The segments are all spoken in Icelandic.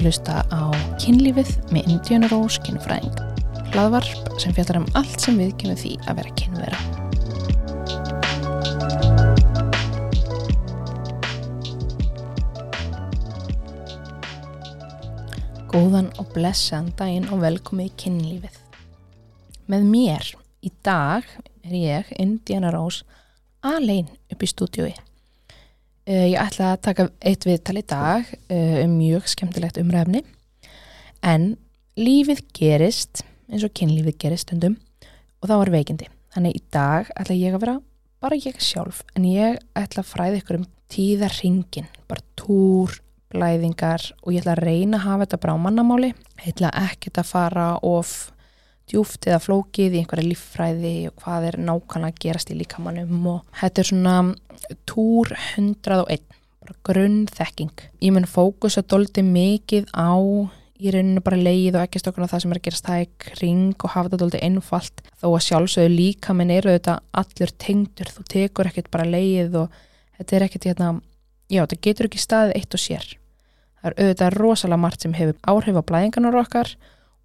Að hlusta á kynlífið með Indiana Rose kynfræðing. Hlaðvarp sem fjallar um allt sem við kynum því að vera kynvera. Góðan og blessaðan daginn og velkomið í kynlífið. Með mér í dag er ég, Indiana Rose, alein upp í stúdiói. Uh, ég ætla að taka eitt viðtal í dag uh, um mjög skemmtilegt umræfni en lífið gerist eins og kynlífið gerist stundum og þá er veikindi. Þannig í dag ætla ég að vera bara ég sjálf en ég ætla að fræða ykkur um tíðarringin, bara túr, blæðingar og ég ætla að reyna að hafa þetta bara á mannamáli. Ég ætla ekkert að fara of djúft eða flókið í einhverja líffræði og hvað er nákvæmlega að gerast í líkamannum og þetta er svona túr 101, bara grunnþekking. Ég mun fókusa doldi mikið á í rauninu bara leið og ekki stokkuna það sem er að gerast það í kring og hafa þetta doldi einfalt þó að sjálfsögðu líkaminn eru þetta allur tengdur, þú tekur ekkert bara leið og þetta er ekkert hérna, já þetta getur ekki staðið eitt og sér. Það er auðvitað rosalega margt sem hefur áhrif á blæðingarnar okkar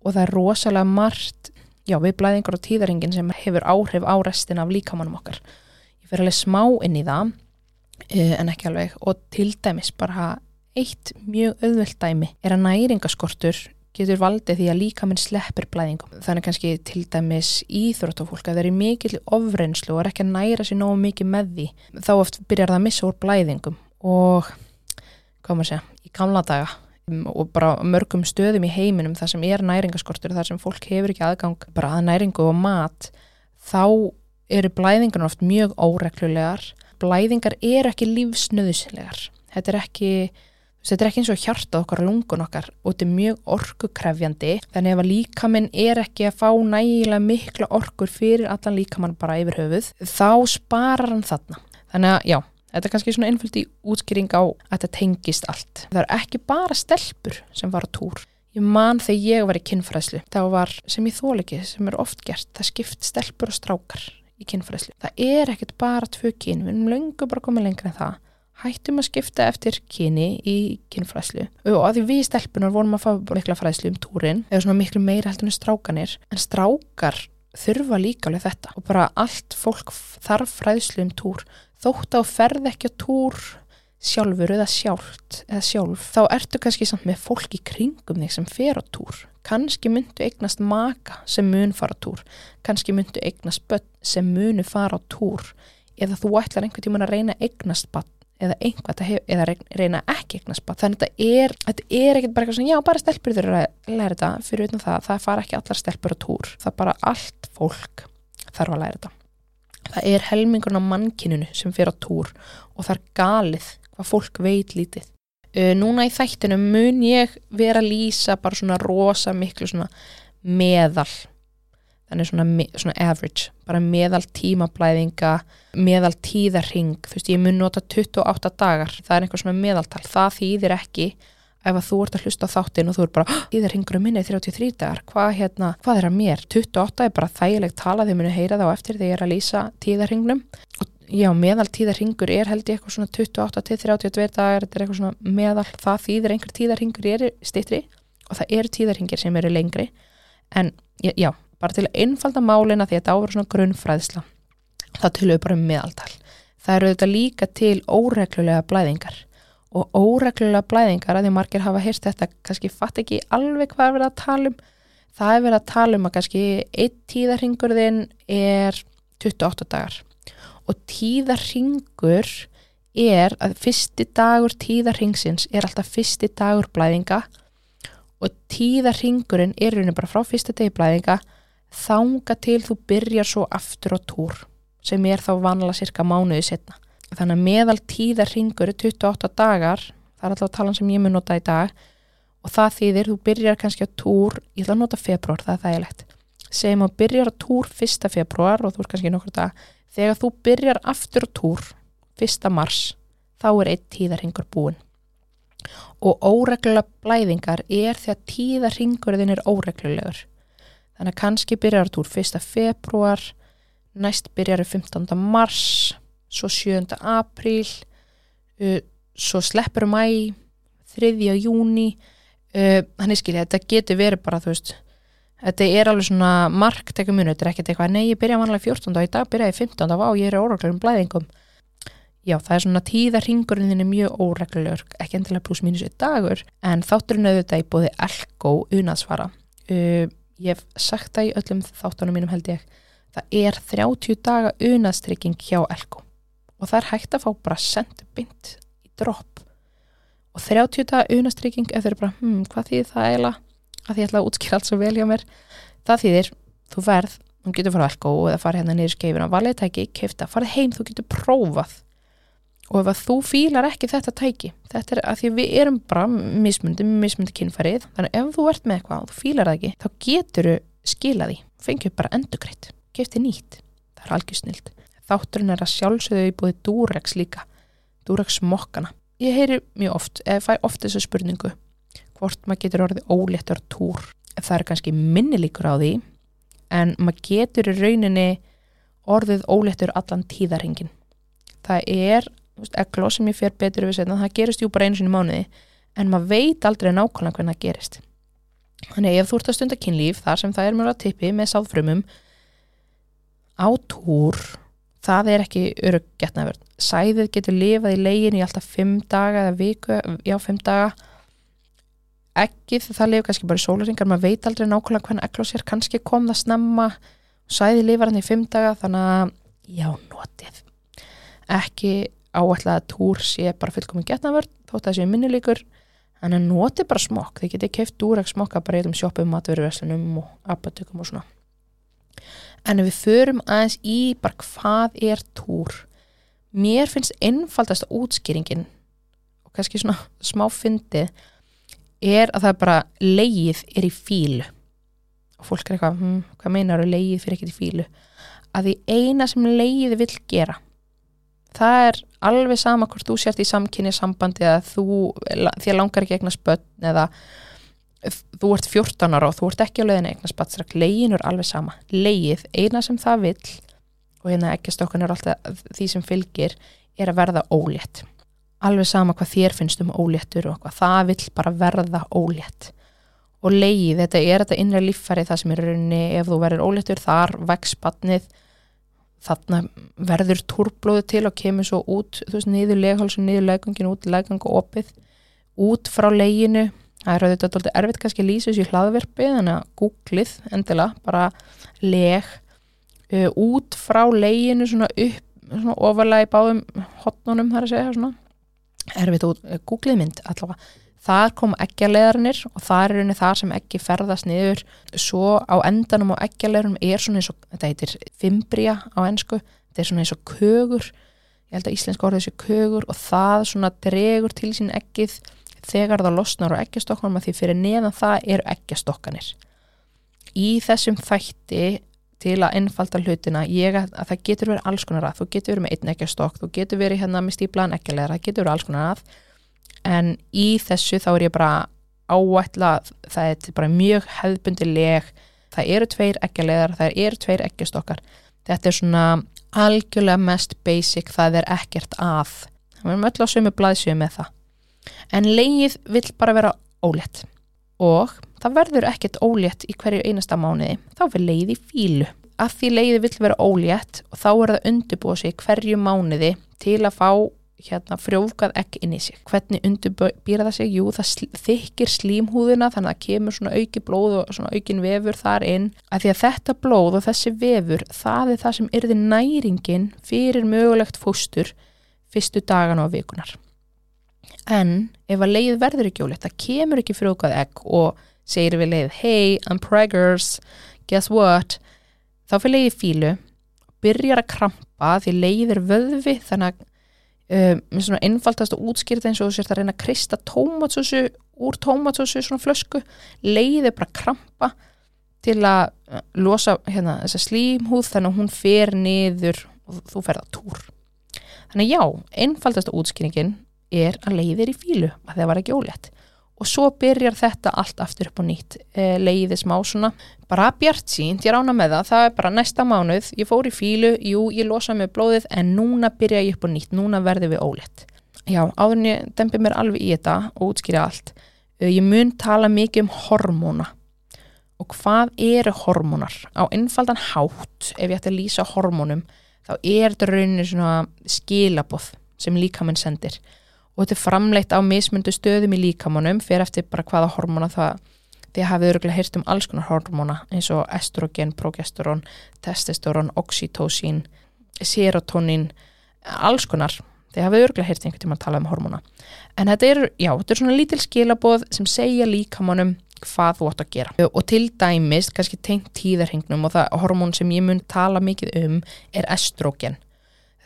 og það er rosalega margt já, við blæðingar og tíðaringin sem hefur áhrif á restin af líkamannum okkar. Ég fer alveg smá inn í það uh, en ekki alveg og til dæmis bara eitt mjög auðvöld dæmi er að næringaskortur getur valdið því að líkaminn sleppir blæðingum. Þannig kannski til dæmis íþróttafólk að það er mikill ofreynslu og er ekki að næra sér nógu mikið með því. Þá oft byrjar það að missa úr blæðingum og, hvað maður segja, í gamla daga og bara mörgum stöðum í heiminum þar sem er næringaskortur, þar sem fólk hefur ekki aðgang bara að næringu og mat þá eru blæðingar oft mjög óreglulegar. Blæðingar eru ekki lífsnöðuslegar þetta er ekki þetta er ekki eins og hjarta okkar og lungun okkar. Og þetta er mjög orkukrefjandi. Þannig ef að líkaminn er ekki að fá nægilega mikla orkur fyrir allan líkamann bara yfir höfuð þá sparar hann þarna. Þannig að já Þetta er kannski svona einföld í útskýring á að þetta tengist allt. Það er ekki bara stelpur sem var á túr. Ég man þegar ég var í kinnfræðslu. Það var sem í þóliki sem er oft gert. Það skipt stelpur og strákar í kinnfræðslu. Það er ekkert bara tvö kyn. Við erum löngu bara komið lengra en það. Hættum að skipta eftir kyni í kinnfræðslu. Og að því við stelpunar vorum að fá mikla fræðslu um túrin. Eða svona miklu meira heldur en strákanir. En strákar þurfa líka alveg þetta. Og bara allt fólk þarf fræðslu um túr þótt á ferð ekki á túr sjálfur eða sjálft eða sjálf, þá ertu kannski samt með fólk í kringum þig sem fer á túr. Kannski myndu eignast maka sem mun fara á túr, kannski myndu eignast börn sem munu fara á túr. Eða þú ætlar einhvern tíman að reyna eignast börn eða einhvað eða reyna ekki eignast börn þannig að þetta er, þetta er ekkert bara eitthvað svona já, bara stelpur þurfa að læra þetta. Fyrir utan það, það fara ekki allar stelpur á túr. Það bara allt fólk þarf að læra þetta það er helmingurinn á mannkinunu sem fyrir á túr og það er galið hvað fólk veit lítið. Núna í þættinu mun ég vera að lýsa bara svona rosa miklu svona meðal, þannig svona, svona average, bara meðal tímablæðinga, meðal tíðarring, þú veist ég mun nota 28 dagar, það er einhver svona meðaltal, það þýðir ekki ef að þú ert að hlusta á þáttin og þú er bara í þeir ringur um minni 33 dagar, hvað, hérna, hvað er að mér? 28 er bara þægilegt tala þegar munu heyra þá eftir þegar ég er að lýsa tíðarringnum og já, meðal tíðarringur er held ég eitthvað svona 28 til 32 dagar, þetta er eitthvað svona meðal það þýðir einhver tíðarringur er stittri og það eru tíðarringir sem eru lengri. En já, bara til að einfalda málina því að þetta áver svona grunnfræðsla það tölur bara um meðaltal. Það eru þetta líka til óreglulega blæðingar og óreglulega blæðingar að því margir hafa heyrst þetta kannski fatt ekki alveg hvað er verið að tala um. Það er verið að tala um að kannski einn tíðarringurðin er 28 dagar. Og tíðarringur er að fyrsti dagur tíðarringsins er alltaf fyrsti dagur blæðinga. Og tíðarringurinn er rauninu bara frá fyrsta degi blæðinga þanga til þú byrjar svo aftur á túr sem er þá vanlega cirka mánuði setna þannig að meðal tíðarringur er 28 dagar, það er alltaf talan sem ég mun nota í dag og það þýðir, þú byrjar kannski á túr, ég ætla að nota februar, það er þægilegt, segjum að byrjar á túr 1. februar og þú er kannski nokkur dag, þegar þú byrjar aftur túr 1. mars, þá er einn tíðarringur búin og óreglulega blæðingar er að tíðarringurðin er óreglulegur þannig að kannski byrjar túr 1. februar, næst byrjar á 15. mars svo 7. apríl uh, svo sleppur mæ 3. júni uh, þannig skilja, þetta getur verið bara þú veist, þetta er alveg svona mark tekur munu, þetta er ekkert eitthvað nei, ég byrja vanlega 14. og í dag byrja ég 15. og ég er óreglulegum blæðingum já, það er svona tíðarringurinn þinn er mjög óreglulegur, ekki endilega pluss mínus eitt dagur, en þátturinn auðvitað í bóði elko unaðsvara uh, ég hef sagt það í öllum þáttunum mínum held ég það er 30 daga unaðstrygging hjá elko og það er hægt að fá bara sendbind í dropp og 30 daga unaðstrygging ef þau eru bara, hm, hvað þýðir það eiginlega? Að ég ætla að útskýra allt svo vel hjá mér. Það þýðir, þú verð þú getur farað elko eða farið hérna niður skeifina valið tæki, kefta, farið heim, þú getur prófað. Og ef að þú fílar ekki þetta tæki þetta er að því við erum bara mismundi, mismundi kynfærið þannig ef þú ert með eitthvað og þú fílar það ekki þá getur þú skilaði fengið bara endugreitt, kefti nýtt það er algjör snilt þátturinn er að sjálfsögðu í búið Durex líka Durex mokkana. Ég heyri mjög oft, eða fæ oft þessu spurningu hvort maður getur orðið óléttur túr. Það er kannski minni líkur á því en maður getur í rauninni orðið óléttur allan tíðarhingin það er egló sem ég fer betur við setna, það gerist jú bara einu sinni mánuði en maður veit aldrei nákvæmlega hvernig það gerist. Þannig ef þú ert að stunda kynlíf þar sem það er mjög að tippi með sáðfrumum á túr það er ekki örug getnaverð sæðið getur lifað í legin í alltaf 5 daga eða viku, já 5 daga. Ekki það lifið kannski bara í sólaringar, maður veit aldrei nákvæmlega hvernig egló sér kannski kom það snemma. Sæðið lifar hann í 5 daga þannig að já, notið. Ekki áætla að túr sé bara fullkominn getnavörd þótt að það sé minnilíkur en að noti bara smokk, þið getið keift dúreg smokka bara í um sjópum, matveruverslunum og apotekum og svona en ef við förum aðeins í bara hvað er túr? Mér finnst einfaldast útskýringin og kannski svona smá fyndið er að það er bara leið er í fílu og fólk er eitthvað, hm, hvað meinar þú? Leið fyrir ekkert í fílu að því eina sem leið vil gera það er alveg sama hvort þú sért í samkynni sambandi eða þú, þér langar ekki eignast börn eða þú ert 14 ára og þú ert ekki á leiðin eignast börn, legin er alveg sama. Leið, eina sem það vil og hérna ekki stokkan er alltaf því sem fylgir, er að verða ólétt. Alveg sama hvað þér finnst um óléttur og hvað það vil bara verða ólétt. Og leið, þetta er þetta innra líffæri það sem er rauninni, ef þú verður óléttur þar vex batnið þarna verður túrblóðu til og kemur svo út, þú veist, niður leghálsun, niður legungin, út legang og opið út frá leginu það er auðvitað alltaf erfitt kannski að lýsa þessu hlaðverfi, þannig að googlið endilega, bara leg uh, út frá leginu svona upp, svona ofalega í báðum hotnunum þar að segja svona. Erfitt út, uh, googlið mynd allavega. Þar kom eggjaleðarinnir og það er rauninni þar sem eggi ferðast niður. Svo á endanum á eggjaleðarum er svona eins og, þetta heitir fimbria á ennsku, þetta er svona eins og kögur. Ég held að íslenska orðið sé kögur og það svona dregur til sín eggið þegar það losnar á eggjastokkanum að því fyrir neðan það eru eggjastokkanir. Í þessum þætti til að ennfalda hlutina ég að, að það getur verið alls konar að þú getur verið með einn eggjastokk, þú getur verið hérna með stíplaðan eggjalegara, það getur verið alls konar að en í þessu þá er ég bara áætla það er bara mjög hefðbundileg það eru tveir ekkjaleðar, það eru tveir ekkjastokkar þetta er svona algjörlega mest basic, það er ekkert að. Við erum öll á sömu blaðsjöu með það en leið vill bara vera ólétt. Og það verður ekkert ólétt í hverju einasta mánuði. Þá verður leið í fílu að því leiði vill vera ólétt og þá er það undirbúið sig hverju mánuði til að fá hérna frjófgað ekki inn í sig. Hvernig undirbýra það sig? Jú, það þykir slímhúðina þannig að það kemur svona auki blóð og svona aukin vefur þar inn. Að því að þetta blóð og þessi vefur það er það sem erði næringin fyrir mögulegt fóstur fyrstu dagan á vikunar en ef að leið verður ekki óleitt það kemur ekki frjófgað ekki og segir við leið hey, I'm preggers. Guess what? Þá fyrir leiði fílu byrjar að krampa því leið er vöðvi þannig að um, svona einfaldast og útskýrta eins og þú sérst að reyna að kristja tómatsósu úr tómatsósu svona flösku. Leiði bara krampa til að uh, losa hérna, þessa slímhúð þannig að hún fer niður og þú ferða túr. Þannig já, einfaldast og útskýringin er að leiðir í fílu að það var ekki ólétt. Og svo byrjar þetta allt aftur upp á nýtt. E, leiði smá svona bara bjart sínt, ég rána með það það er bara næsta mánuð, ég fór í fílu jú, ég losa með blóðið en núna byrja ég upp á nýtt, núna verði við ólétt. Já, áðurinn ég dempi mér alveg í þetta og útskýra allt Uh, Ég mun tala mikið um hormóna. Og hvað eru hormónar? Á einfaldan hátt, ef ég ætti að lýsa hormónum, þá er þetta rauninni svona skilaboð sem líkamann sendir og þetta er framleitt á mismundu stöðum í líkamannum fyrir eftir bara hvaða hormóna það því að hafið örgulega heyrt um alls konar hormóna eins og estrogen, progesteron, testosteron, oxytocin, serotonin, alls konar. Því hafið örgulega heyrt einhvern tíma að tala um hormóna. En þetta er, já, þetta er svona lítil skilaboð sem segja líkamannum hvað þú átt að gera. Og til dæmis kannski tengt tíðarhingnum og það hormón sem ég mun tala mikið um er estrogen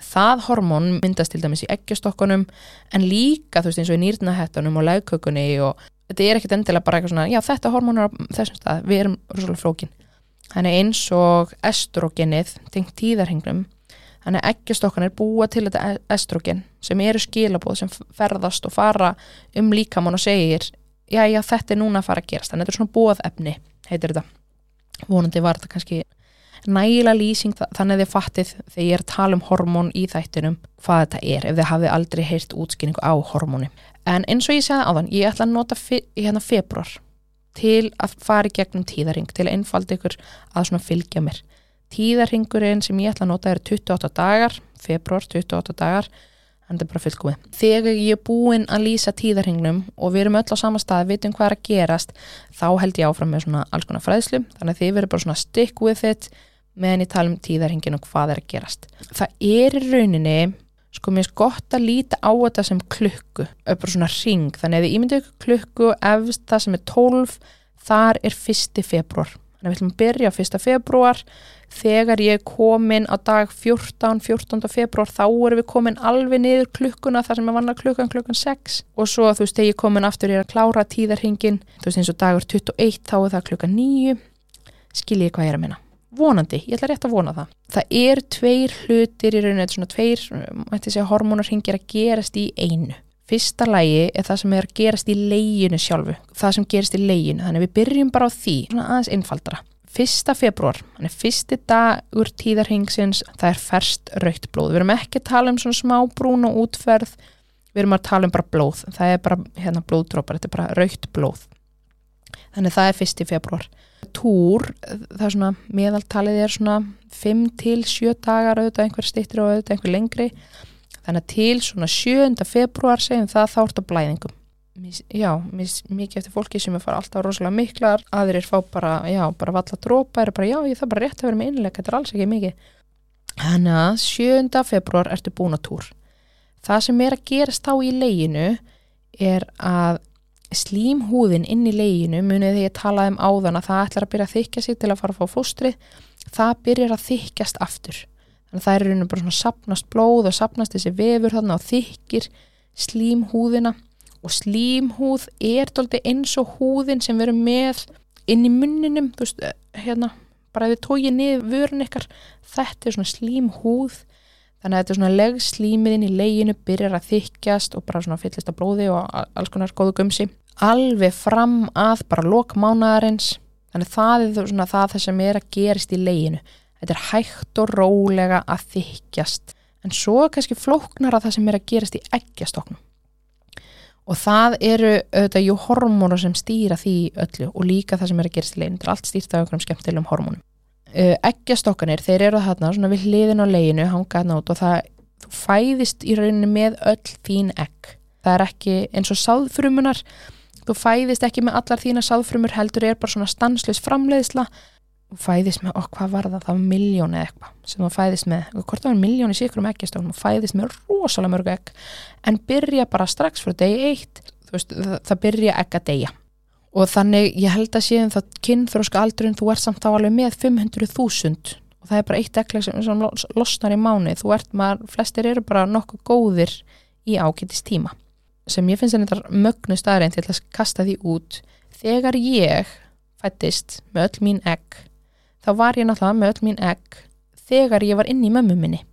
það hormón myndast til dæmis í eggjastokkunum en líka þú veist eins og í nýrnahettunum og legkökunni og þetta er ekkert endilega bara eitthvað svona já þetta hormón er þessum stað, við erum rosalega flókin. Þannig eins og estrogenið tengt tíðarhingnum þannig að eggjastokkunir búa til þetta estrogen sem eru skilabóð sem ferðast og fara um líkamann og segir já já þetta er núna að fara að gerast. Þannig þetta er svona bóðefni heitir þetta. Vonandi var þetta kannski nægilega lýsing þa- þannig að þið fattið þegar ég er að tala um hormón í þættinum hvað þetta er ef þið hafið aldrei heyrt útskýringu á hormóni. En eins og ég segði áðan ég ætla að nota fe hérna februar til að fara í gegnum tíðarhing til að einfalda ykkur að svona fylgja mér. Tíðarhingurinn sem ég ætla að nota er 28 dagar februar 28 dagar en þetta er bara fullkomið. Þegar ég er búin að lýsa tíðarhingnum og við erum öll á sama stað, vitum hvað er að gerast, þá held ég áfram með svona alls konar fræðslu, þannig að þið verður bara svona stick with it meðan ég tala um tíðarhingin og hvað er að gerast. Það er í rauninni, sko mér er gott að líta á þetta sem klukku, bara svona ring, þannig að þið ímyndu ykkur klukku efst það sem er 12, þar er 1. februar. Þannig að við ætlum að byrja á 1. februar, þegar ég kom inn á dag 14, 14. februar þá erum við komin alveg niður klukkuna þar sem ég vann að klukkan klukkan 6 og svo þú veist þegar ég kom inn aftur ég er að klára tíðarhingin þú veist eins og dagur 21 þá er það klukkan 9 skil ég hvað ég er að minna vonandi, ég ætla rétt að vona það. Það er tveir hlutir í rauninu svona tveir, mætti segja hormonarhingir að gerast í einu. Fyrsta lægi er það sem er að gerast í leginu sjálfu það sem gerist í leginu, þannig við byrjum bara á því, svona aðeins einfaldra 1. februar, þannig fyrsti dag úr tíðarhingsins, það er færst raukt blóð, við erum ekki að tala um svona smá brún og útferð, við erum að tala um bara blóð, það er bara hérna blóðdrópar, þetta er bara raukt blóð. Þannig það er 1. februar Túr, það er svona meðaltalið er svona 5-7 dagar auðvitað, einhver stittir og auðvitað einhver lengri, þannig til svona 7. februar segjum það þá ert á blæðingum já, mikið eftir fólki sem er fara alltaf rosalega miklar, aðrir fá bara já, bara valla drópa, er bara já, ég það bara rétt að vera með innleik, þetta er alls ekki mikið. Þannig að 7. februar ertu búin að túr. Það sem er að gerast þá í leginu er að slímhúðin inn í leginu munið því ég talaði um áðan að það ætlar að byrja að þykja sig til að fara að fá fóstri það byrjar að þykjast aftur. Þannig að það er bara svona sapnast blóð og sapnast þessi vefur þarna og þykir slímhúðina og slímhúð er dóldi eins og húðin sem erum með inn í munninum þú veist, hérna, bara ef við tóið niður vörun ykkar, þetta er svona slímhúð. Þannig að þetta er svona legslímiðin í leginu byrjar að þykjast og bara svona fyllist af blóði og alls konar góðu gumsi. Alveg fram að bara lokmánaðarins þannig það er svona það það sem er að gerist í leginu. Þetta er hægt og rólega að þykjast en svo kannski flóknara það sem er að gerast í eggjastoknum og það eru auðvitað jú hormónar sem stýra því öllu og líka það sem er að gerast í leginu þetta er allt stýrt af einhverjum skemmtilegum hormónum. Uh, eggjastokkanir, þeir eru þarna svona við hliðin á leginu, hanga þarna út og það, fæðist í rauninni með öll þín egg. Það er ekki eins og sáðfrumunar þú fæðist ekki með allar þína sáðfrumur heldur er bara svona stanslaus framleiðsla fæðist með, okk, hvað var það? Það var miljón eða eitthvað sem þú fæðist með. Hvort það var miljón í sikrum eggjastoknum þú fæðist með rosalega mörg egg en byrja bara strax frá degi eitt. Þú veist, það, það byrja egg að deyja. Og þannig ég held að séum það kynþróska aldurinn þú ert samt þá alveg með 500.000 og það er bara eitt ekkleg sem, sem los- losnar í mánu þú ert maður, flestir eru bara nokkuð góðir í ágætist tíma. Sem ég finnst þetta mögnu staðrein þá var ég náttúrulega með öll mín egg þegar ég var inn í mömmu minni.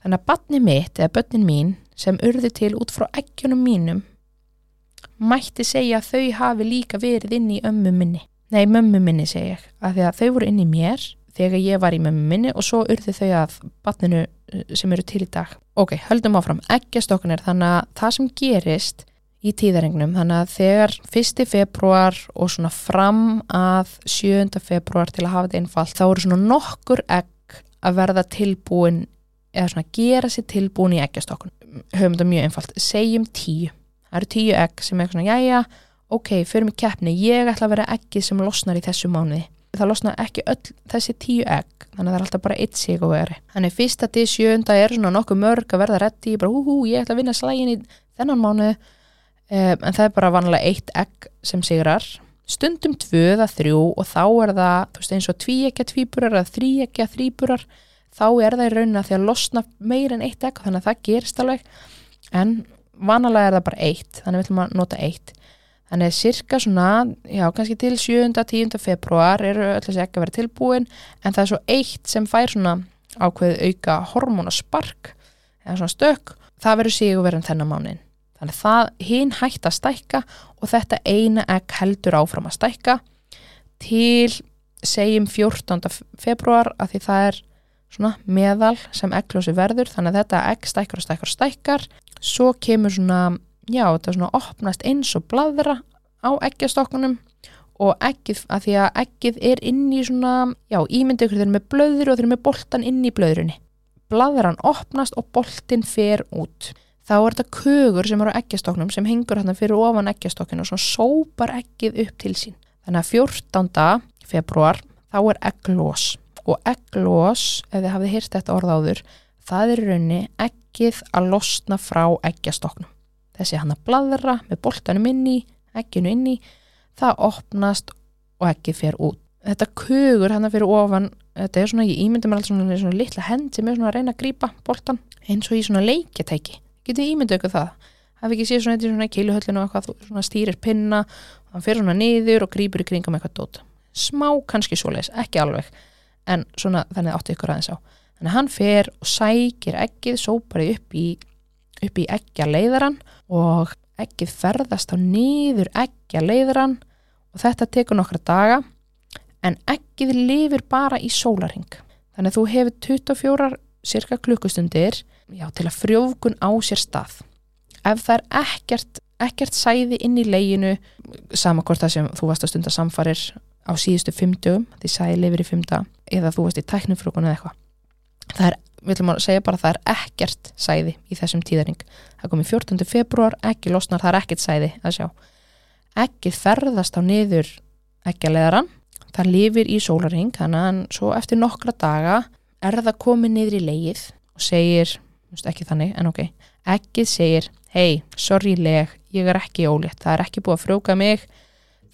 Þannig að batni mitt eða börnin mín sem urðu til út frá eggjunum mínum mætti segja að þau hafi líka verið inn í ömmu minni. Nei, mömmu minni segi ég, af því að þau voru inn í mér þegar ég var í mömmu minni og svo urðu þau að batninu eh, sem eru til í dag. Ok, höldum áfram, eggjastokkanir þannig að það sem gerist í tíðarengnum þannig að þegar 1. februar og svona fram að 7. februar til að hafa þetta einfalt þá eru svona nokkur egg að verða tilbúin eða svona gera sér tilbúin í eggjastokun höfum þetta mjög einfalt, segjum tíu. Það eru tíu egg sem er svona jæja, ok, fyrir mig keppni. Ég ætla að vera eggið sem losnar í þessu mánuði. Það losnar ekki öll þessi tíu egg þannig að það er alltaf bara eitt sig og veri. Þannig fyrsta til sjönda er svona nokkuð mörg að verða reddi, bara hú hú, ég ætla að vinna slægin í þennan mánuði um, en það er bara vanlega eitt egg sem sigrar stundum tvöða þrjú og þá er það þú veist eins og tvíekja tvíburar eða þríekja þríburar þá er það í rauninna því að losna meir en eitt egg þannig að það gerist alveg en vanalega er það bara eitt þannig viljum að nota eitt þannig að cirka svona, já kannski til 7. 10. februar eru öll þessi egg að vera tilbúin en það er svo eitt sem fær svona ákveð auka hormonaspark eða svona stök, það verður sig og verður þennan mánin þannig að það hinn hægt að stækka og þetta eina egg heldur áfram að stækka til segjum 14. februar að því það er svona meðal sem egglósi verður þannig að þetta egg stækkar og stækkar og stækkar svo kemur svona, já þetta svona opnast eins og bladra á eggjastokkunum og eggið, að því að eggið er inn í svona, já ímyndi ykkur þeir eru með blöður og þeir eru með boltan inn í blöðrunni bladran opnast og boltin fer út þá er þetta kögur sem eru á eggjastoknum sem hengur hérna fyrir ofan eggjastokkinu og svona sópar eggið upp til sín þannig að 14. februar þá er egglós og egglós, ef þið hafið hýrt þetta orð áður, það er raunni eggið að losna frá eggjastoknum. Þessi hann að bladra með boltanum inni, egginu inni, það opnast og eggið fer út. Þetta kugur hann fyrir ofan, þetta er svona, ég ímyndi mér alltaf svona, svona litla hend sem er svona að reyna að grýpa boltan eins og í svona leikjatæki. Getið ímyndu ykkur það? Hafið ekki séð svona eitthvað svona í kiluhöllinu og eitthvað, svona stýrir pinna og hann fyrir svona niður og grýpur í kringum eitthvað dót. Smá kannski svoleiðis, ekki alveg en svona þannig áttu ykkur aðeins á þannig að hann fer og sækir eggið sóparið upp í upp í eggja leiðaran og eggið ferðast á nýður eggja leiðaran og þetta tekur nokkra daga en eggið lifir bara í sólaring þannig að þú hefur 24 cirka klukkustundir já, til að frjókun á sér stað. Ef það er ekkert ekkert sæði inn í leginu sama hvort það sem þú varst að stunda samfarir á síðustu fymdugum því sæði lifir í fymda eða þú varst í tæknifrúkun eða eitthvað. Það er, við ætlum að segja bara að það er ekkert sæði í þessum tíðaring. Það kom í 14. februar, ekki losnar það er ekkert sæði að sjá. Ekki ferðast á niður ekki að leðaran, það lifir í sólaring þannig að svo eftir nokkra daga er það komið niður í leið og segir, ekki þannig en ok, ekki segir hei, sorry leg, ég er ekki ólétt. Það er ekki búið að frjóka mig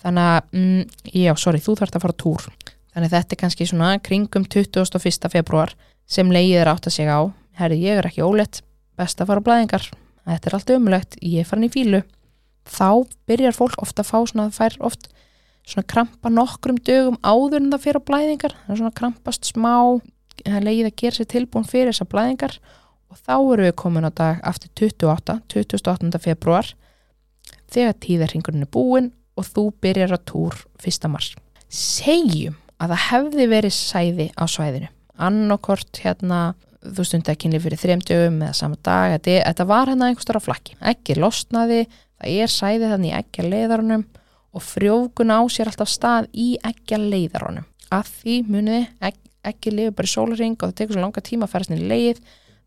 þannig að, mm, já, sorry, þú þarfst að fara túr. Þannig þetta er kannski svona kringum 21. februar sem legið er átt að segja á. Herri, ég er ekki ólétt, best að fara blæðingar. Þetta er allt umlegt, ég er farin í fílu þá byrjar fólk ofta að fá svona, það fær oft svona krampa nokkrum dögum áður en það fyrir á blæðingar, það er svona krampast smá. Það legið að gera sér tilbúin fyrir þessar blæðingar og þá eru við komin á dag aftur 28, 28. februar þegar tíðarhingurinn er búin og þú byrjar að túr 1. mars. Segjum að það hefði verið sæði á svæðinu annarkort hérna þú stundi að kynli fyrir þremdjögum eða sama dag, þetta, var hérna einhverstur á flakki ekki losnaði, það er sæði þannig í eggja leiðarunum og frjókun á sér alltaf stað í eggja leiðarunum að því muniði, ekki lifi bara í sólring og það tekur svo langa tíma að færast inn í leið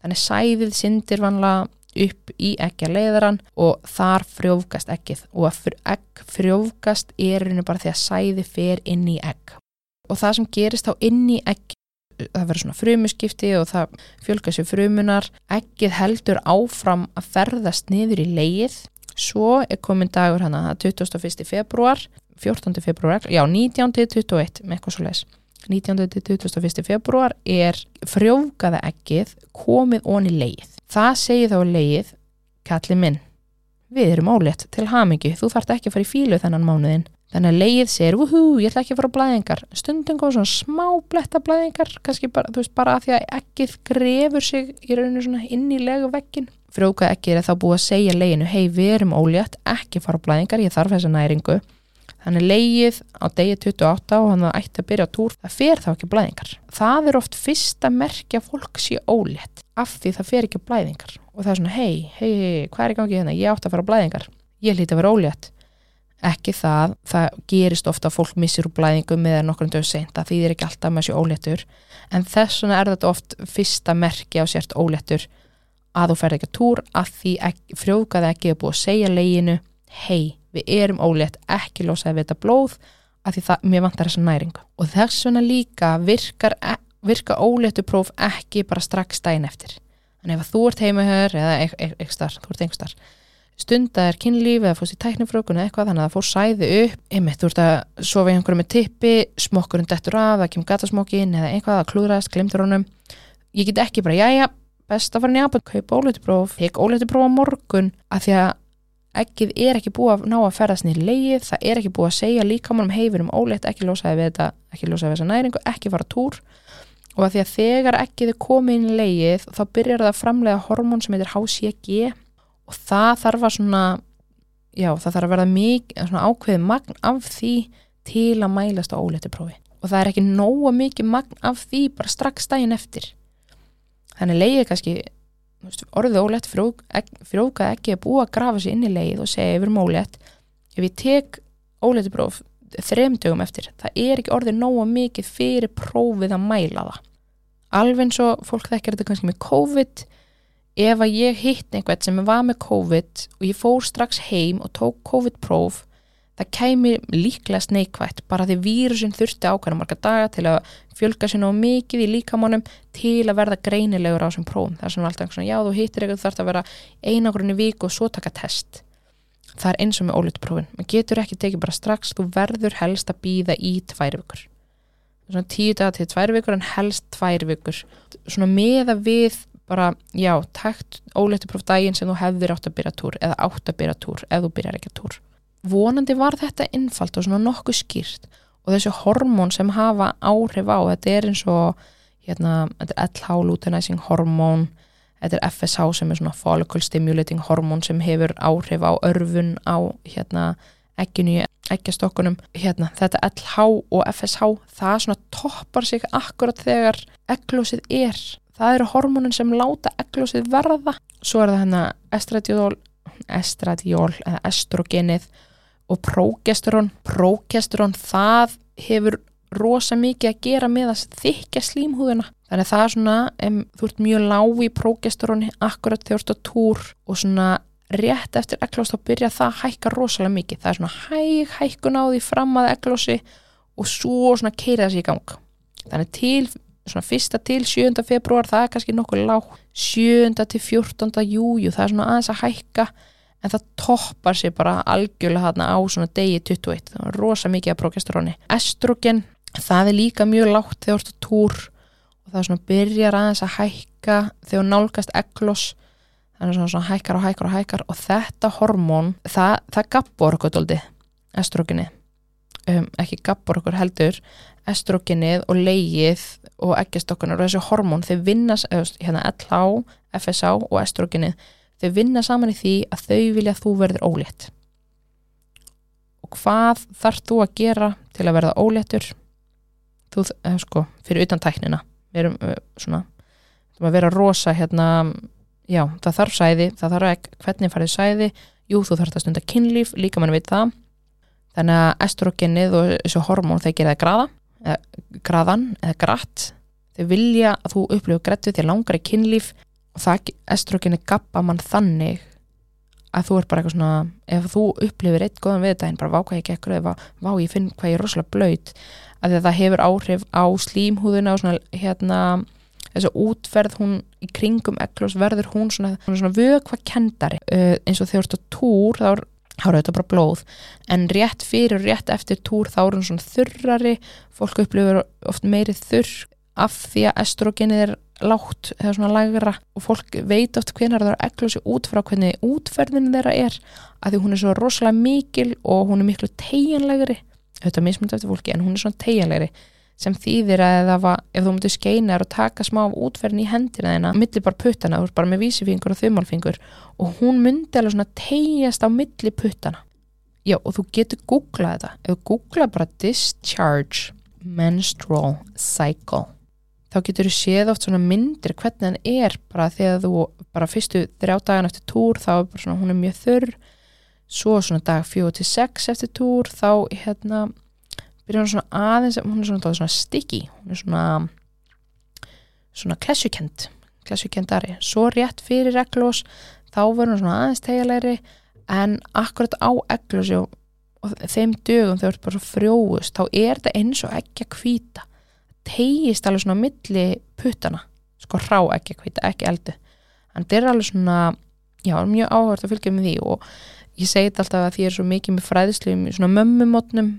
þannig sæðið syndir vanlega upp í eggja leiðaran og þar frjófgast eggið og að egg frjófgast er einu bara því að sæði fer inn í egg og það sem gerist þá inn í egg það verður svona frumuskipti og það fjölga sér frumunar eggið heldur áfram að ferðast niður í leið svo er komin dagur hana 21. februar 14. februar, já 19. 21 með eitthvað svo les 19. til 21. februar er frjókaða ekkið komið onni leið. Það segir þá leið, kalli minn, við erum ólétt til hamingi, þú þart ekki að fara í fílu þennan mánuðin. Þannig að leið segir, uhú, ég ætla ekki að fara á blæðingar. Stundum góð svona smá bletta blæðingar, kannski bara, þú veist, bara að því að ekkið grefur sig í rauninu svona inn í legu vekkin. Frjókað ekkið er þá búið að segja leginu, hei, við erum ólétt, ekki fara á blæðingar, ég þarf þessa næringu hann er leið á degi 28 og hann ætti að byrja á túr, það fer þá ekki blæðingar. Það er oft fyrsta merkja fólk sé ólétt af því það fer ekki blæðingar. Og það er svona hei, hei, hei, hvað er í gangi hérna, ég átti að fara blæðingar. ég hlýti að vera ólétt. Ekki það, það gerist ofta að fólk missir úr blæðingum með nokkur dög seint, það þýðir ekki alltaf með sér óléttur. En þess vegna er þetta oft fyrsta merki á sért óléttur að þú ferð ekki að túr að því frjókaði ekki að búið að segja leginu hei, við erum ólétt ekki losaði við þetta blóð að því það, mér vantar þessa næringu. Og þess vegna líka virkar, e, virka óléttu próf ekki bara strax dægin eftir. Þannig ef þú ert heimahör eða eitthvað starf, þú ert einhver starf stundar kynlíf eða fórst í tæknifrökun eða eitthvað þannig að það fór sæði upp einmitt, þú ert að sofa í einhverju með tippi smokkurinn dettur af, það kemur gatasmokkin eða eitthvað að klúðrast, glemtur honum. Ég get ekki bara, já já, best að fara nýja kaupa óleitupróf, tek óleitupróf á morgun, af því að ekkið er ekki búið að ná að ferðast nýri leið það er ekki búið að segja líka mannum heifir um óleit, ekki losaði við þetta ekki losaði við þessa næringu, ekki fara túr. Og að því að þegar ekkið er komið inn í leið þá byrjar það að framlega hormón sem heitir HCG og það þarf að svona já, það þarf að verða mikið ákveðið magn af því til að mælast á óléttiprófi og það er ekki nóga mikið magn af því bara strax daginn eftir. Þannig leiðið kannski orðið ólétt frjókað ekki að búa að grafa sér inn í leið og segja yfir mólétt ef ég tek óléttipróf þremdögum eftir, það er ekki orðið nóga mikið fyrir prófið að mæla það. Alveg eins og fólk þekkir þetta kannski með COVID ef að ég hitt einhvern sem var með COVID og ég fór strax heim og tók COVID-próf það kæmi líklega sneikvægt bara því vírusin þurfti ákvæmlega marga daga til að fjölga sér ná mikið í líkamannum til að verða greinilegur á þessum prófum. Það er svona alltaf einhvern svona, já þú hittir eitthvað þarf að vera einagrunni vík og svo taka test. Það er eins og með ólutprófin maður getur ekki tekið bara strax, þú verður helst að býða í tvær vikur. Svona tíu daga til tvær vikur en helst tvær vikur. Svona meða við bara, já, takt óleitupróf daginn sem þú hefðir átt að byrja túr eða átt að byrja túr, eða þú byrjar ekki túr vonandi var þetta innfalt og svona nokkuð skýrt. Og þessu hormón sem hafa áhrif á þetta er eins og hérna, þetta er LH luteinizing hormón þetta er FSH sem er svona follicle stimulating hormón sem hefur áhrif á örfun á hérna ekkinu í ekkjastokkunum hérna, þetta LH og FSH það svona toppar sig akkurat þegar ekklósið er. Það eru hormónin sem láta eglósið verða. Svo er það hérna estradiol estradiol eða estrogenið og prógesterón prógesterón það hefur rosa mikið að gera með að þykja slímhúðuna þannig að það er svona um, þú ert mjög lág í prógesteróni akkurat þegar þú ert á túr og svona rétt eftir eglós þá byrja það að hækka rosalega mikið það er svona hæg hækkun á því fram að eglósi og svo svona keira þessi í gang þannig til svona fyrsta til 7. februar það er kannski nokkuð lág 7. til 14. jújú það er svona aðeins að hækka en það toppar sér bara algjörlega þarna á svona degi 21 það er rosa mikið af progesteróni. Estrogen, það er líka mjög lágt þegar þú ert á túr og það svona byrjar aðeins að hækka þegar nálgast eglos er svona, svona hækkar og hækkar og hækkar og þetta hormón, það, það gappur okkur doldi, estrogeni um, ekki gappur okkur heldur estrogenið og leigið og eggjastokkunar og þessi hormón þau vinna, hérna LH, FSH og estrogenið, þau vinna saman í því að þau vilja að þú verður ólétt. Og hvað þarf þú að gera til að verða óléttur? Þú, eh, sko, fyrir utan tæknina. Við erum uh, svona var að vera rosa hérna já, það þarf sæði, það þarf ekki hvernig farið sæði, jú, þú þarf að stunda kynlíf, líka mann veit það. Þannig að estrogenið og þessu hormón þeir gera það graða eða graðan eða grætt þau vilja að þú upplifu grættu því að langar í kynlíf og það estrogenið gappa mann þannig að þú er bara eitthvað svona ef þú upplifir eitt góðan viðdægin bara vá hvað ég gekkur eða vá ég finn hvað ég er rosalega blöyt að það hefur áhrif á slímhúðuna og svona hérna þessu útferð hún í kringum eklos verður hún svona, svona vögva kendari uh, eins og þegar þú ert á túr þá er þá er þetta bara blóð. En rétt fyrir og rétt eftir túr þá er hún svona þurrari. Fólk upplifur oft meiri þurr af því að estrogenið er lágt eða svona lagra og fólk veit oft hvernig það er ekklósi út frá hvernig útferðinu þeirra er að því hún er svo rosalega mikil og hún er miklu tegjanlegri þetta er mismund eftir fólki en hún er svona tegjanlegri sem þýðir að ef, ef þú myndir skeina og taka smá útferðin í hendina þeina millir bara puttana, þú er bara með vísifingur og þumalfingur og hún myndi alveg svona tegjast á milli puttana. Já og þú getur googlað þetta. Ef þú googlað bara discharge menstrual cycle þá getur þú séð oft svona myndir hvernig hann er bara þegar þú bara fyrstu þrjá dagan eftir túr þá er bara svona hún er mjög þurr. Svo svona dag 4-6 eftir túr þá hérna byrjar hún svona aðeins hún er svona, svona sticky hún er svona svona klessukend klessukendari, svo rétt fyrir eglós þá verður hún svona aðeins tegjalegri en akkurat á eglósi og, og þeim dögum þau eru bara frjóðust, þá er þetta eins og ekki að kvíta tegist alveg svona milli puttana. Sko rá ekki kvíta, ekki eldu. En þetta er alveg svona já, mjög áhört að fylgja með því og ég segi þetta alltaf að því er svo mikið með fræðislu svona mömmumotnum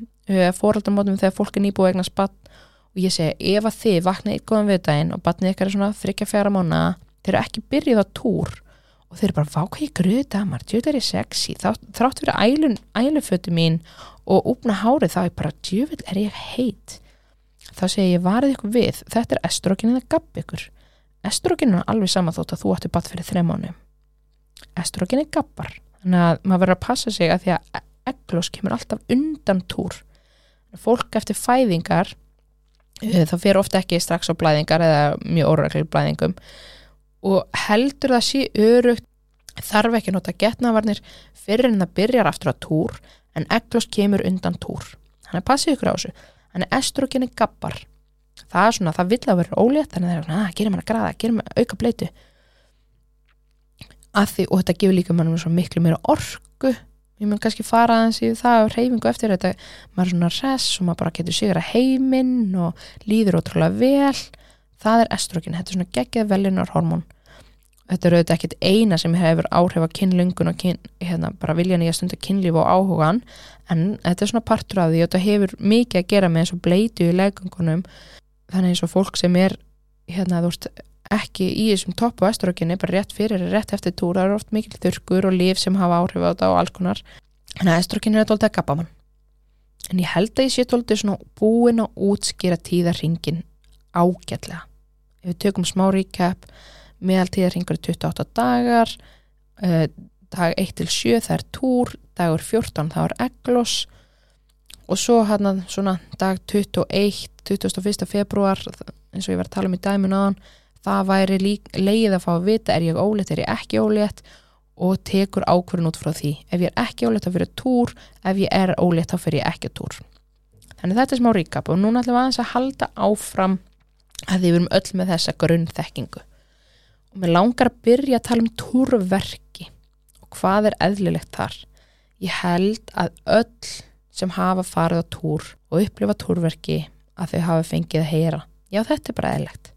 fóraldamótum þegar fólk er nýbúið eignar spatt og ég segi ef að þið vakna eitt góðan viðdægin og batnið ykkar er svona þryggja fjara mánu þeir eru ekki byrjuð á túr og þeir eru bara vákvæði gröðu damar, djöður er sexy þrátt fyrir ælun, ælufötu mín og úpna hárið þá er bara djöður er ég heit þá segi ég varðið ykkur við. Þetta er estrókin eða gabb ykkur. Estrókin er alveg saman þótt að þú ætti batt fyrir þrejum mánu estrókin er gabbar. Þannig að maður verður að passa sig að því að eglós kemur alltaf undan túr. Fólk eftir fæðingar eh, það fyrir ofta ekki strax á blæðingar eða mjög óræklir blæðingum. Og heldur það sé örugt þarf ekki nota getnavarnir fyrir en það byrjar aftur að túr en eglós kemur undan túr. Þannig að passið ykkur á þessu þannig að estrogenni gappar það er svona, það vil að vera ólétt þannig að það er svona, að gerum hann að graða, gerum hann að auka bleitu að því, og þetta gefur líka mannum svo miklu meira orku. Ég mun kannski fara aðeins í það og reyfingu eftir þetta, maður er svona res og maður bara getur sigur að heiminn og líður ótrúlega vel. Það er estrogen, þetta er svona geggjað velunar hormón þetta er auðvitað ekkit eina sem hefur áhrif að kynlungun og kyn, hérna, bara viljan í að stunda kynlíf og áhugan en þetta er svona partur af því og þetta hefur mikið að gera með eins og bleitu í legungunum þannig eins og fólk sem er hérna þú veist ekki í þessum topp og estrogenni bara rétt fyrir, rétt eftir túr það eru oft mikil þurkur og líf sem hafa áhrif á þetta og alls konar. En að estrogenni er þetta alltaf gabamann en ég held að ég sé alltaf svona búin að útskýra tíðarringin ágætlega. Ef við tökum smá recap meðal tíðarringur er 28 dagar uh, dag 1 til 7 það er túr, dagur 14 það er eglos og svo hann að svona dag 21 21. februar eins og ég var að tala um í dæmin aðan það væri lík, leið að fá að vita er ég ólétt, er ég ekki ólétt? Og tekur ákverðin út frá því. Ef ég er ekki ólétt þá fyrir túr ef ég er ólétt þá fyrir ég ekki túr. Þannig þetta er smá ríkap og núna ætlum við aðeins að halda áfram að við erum öll með þessa grunnþekkingu og mér langar að byrja að tala um túrverki og hvað er eðlilegt þar. Ég held að öll sem hafa farið á túr og upplifa túrverki að þau hafa fengið að heyra. Já þetta er bara eðlilegt.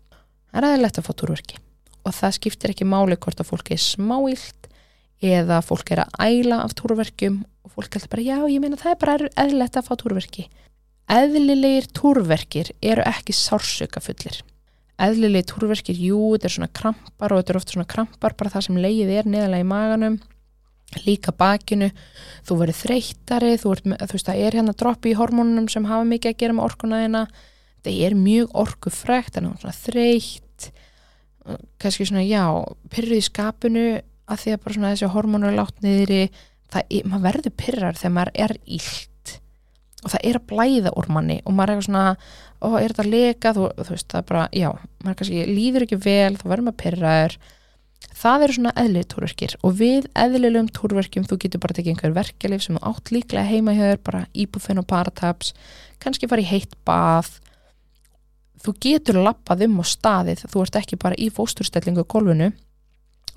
Það er aðeinlegt að fá túrverki. Og það skiptir ekki máli hvort að fólki er smáilt eða fólk er að æla af túrverkjum og fólk heldur bara já ég meina það er bara aðeinlegt að fá túrverki. Eðlilegir túrverkir eru ekki sársöka fullir eðlilegir túrverkir, jú þetta er svona krampar og þetta er ofta svona krampar bara það sem leið er neðalega í maganum líka bakinu, þú verður þreytari, þú, ert, þú veist það er hérna droppi í hormónunum sem hafa mikið að gera með orkunaðina. Það er mjög orkufrækt þannig að það er svona þreytt. Kannski svona já pyrrið í skapinu að því að bara svona þessi hormónu er látt niður í það, maður verður pyrrar þegar maður er ílt og það er að blæða úr manni og maður er eitthvað svona ó, er þetta að leka, þú, þú veist, það er bara já, maður kannski líður ekki vel, þá verður maður pyrraður það eru svona eðlið túrverkir og við eðlilegum túrverkjum þú getur bara tekið einhver verkelif sem átt líklega heima hjá þér, bara íbúfinn og parataps kannski fara í heitt bað. Þú getur lappað um á staðið þú ert ekki bara í fósturstellingu gólfinu.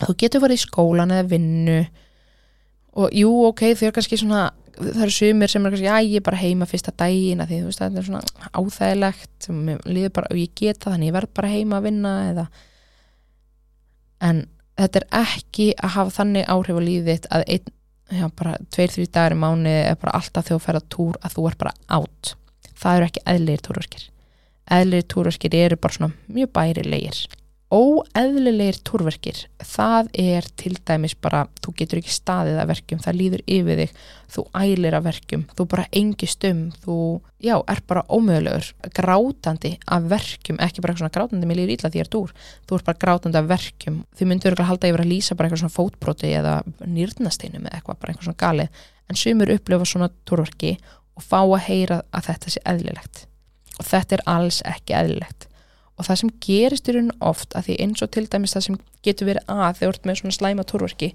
Þú getur verið í skólan eða vinnu og jú, ok, þau eru kannski svona það eru sumir sem er kannski, já, ég er bara heima fyrsta daginn að því, þú veist, það er svona áþægilegt bara, og ég geta þannig ég verð bara heima að vinna eða en þetta er ekki að hafa þannig áhrif á líðið að einn, já, bara tveir, þrjú dagar í mánu eða bara alltaf þegar þú fer að túr að þú er bara átt það eru ekki eðlir túrverkir. Eðlir túrverkir eru bara svona mjög bærilegir óeðlilegir túrverkir. Það er til dæmis bara þú getur ekki staðið að verkjum það líður yfir þig, þú ælir að verkjum þú bara engist um þú, já, er bara ómögulegur grátandi að verkjum, ekki bara svona grátandi með líður ítla því þú er þú er bara grátandi að verkjum, þið myndur ekki að halda yfir að lýsa bara eitthvað svona fótbróti eða nýrnasteinu með eitthvað, bara eitthvað svona gali en sumur upplifa svona túrverki og fá að heyra að þetta sé eðlilegt. Og þetta er alls ekki eðlilegt og það sem gerist í raun oft að því eins og til dæmis það sem getur verið að þegar þú ert með svona slæma túrverki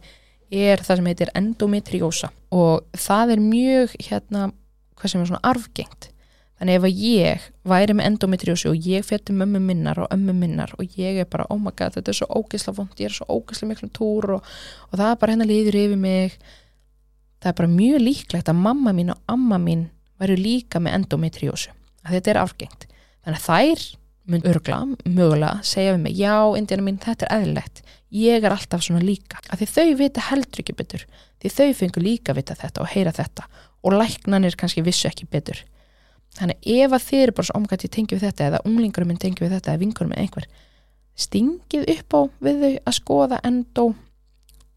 er það sem heitir endometriósa. Og það er mjög hérna, hvað sem er svona arfgengt. Þannig ef að ég væri með endometriósi og ég fætti mömmu minnar og ömmu minnar og ég er bara, oh my god, þetta er svo ógisla fónt, ég er svo ógisla miklu túr og, og það er bara hennar liður yfir mig. Það er bara mjög líklegt að mamma mín og amma mín væri líka með endometriósu þetta er arfgengt. Þannig að þær mun örgla, mögulega, segja við mig já, indiana mín, þetta er eðlilegt. Ég er alltaf svona líka, af því þau vita heldur ekki betur, því þau fengur líka vita þetta og heyra þetta. Og læknanir kannski vissu ekki betur. Þannig ef að þið eru bara svo omgætt ég tengi við þetta eða unglingurum minn tengi við þetta eða vingurum með einhver stingið upp á við þau að skoða endó.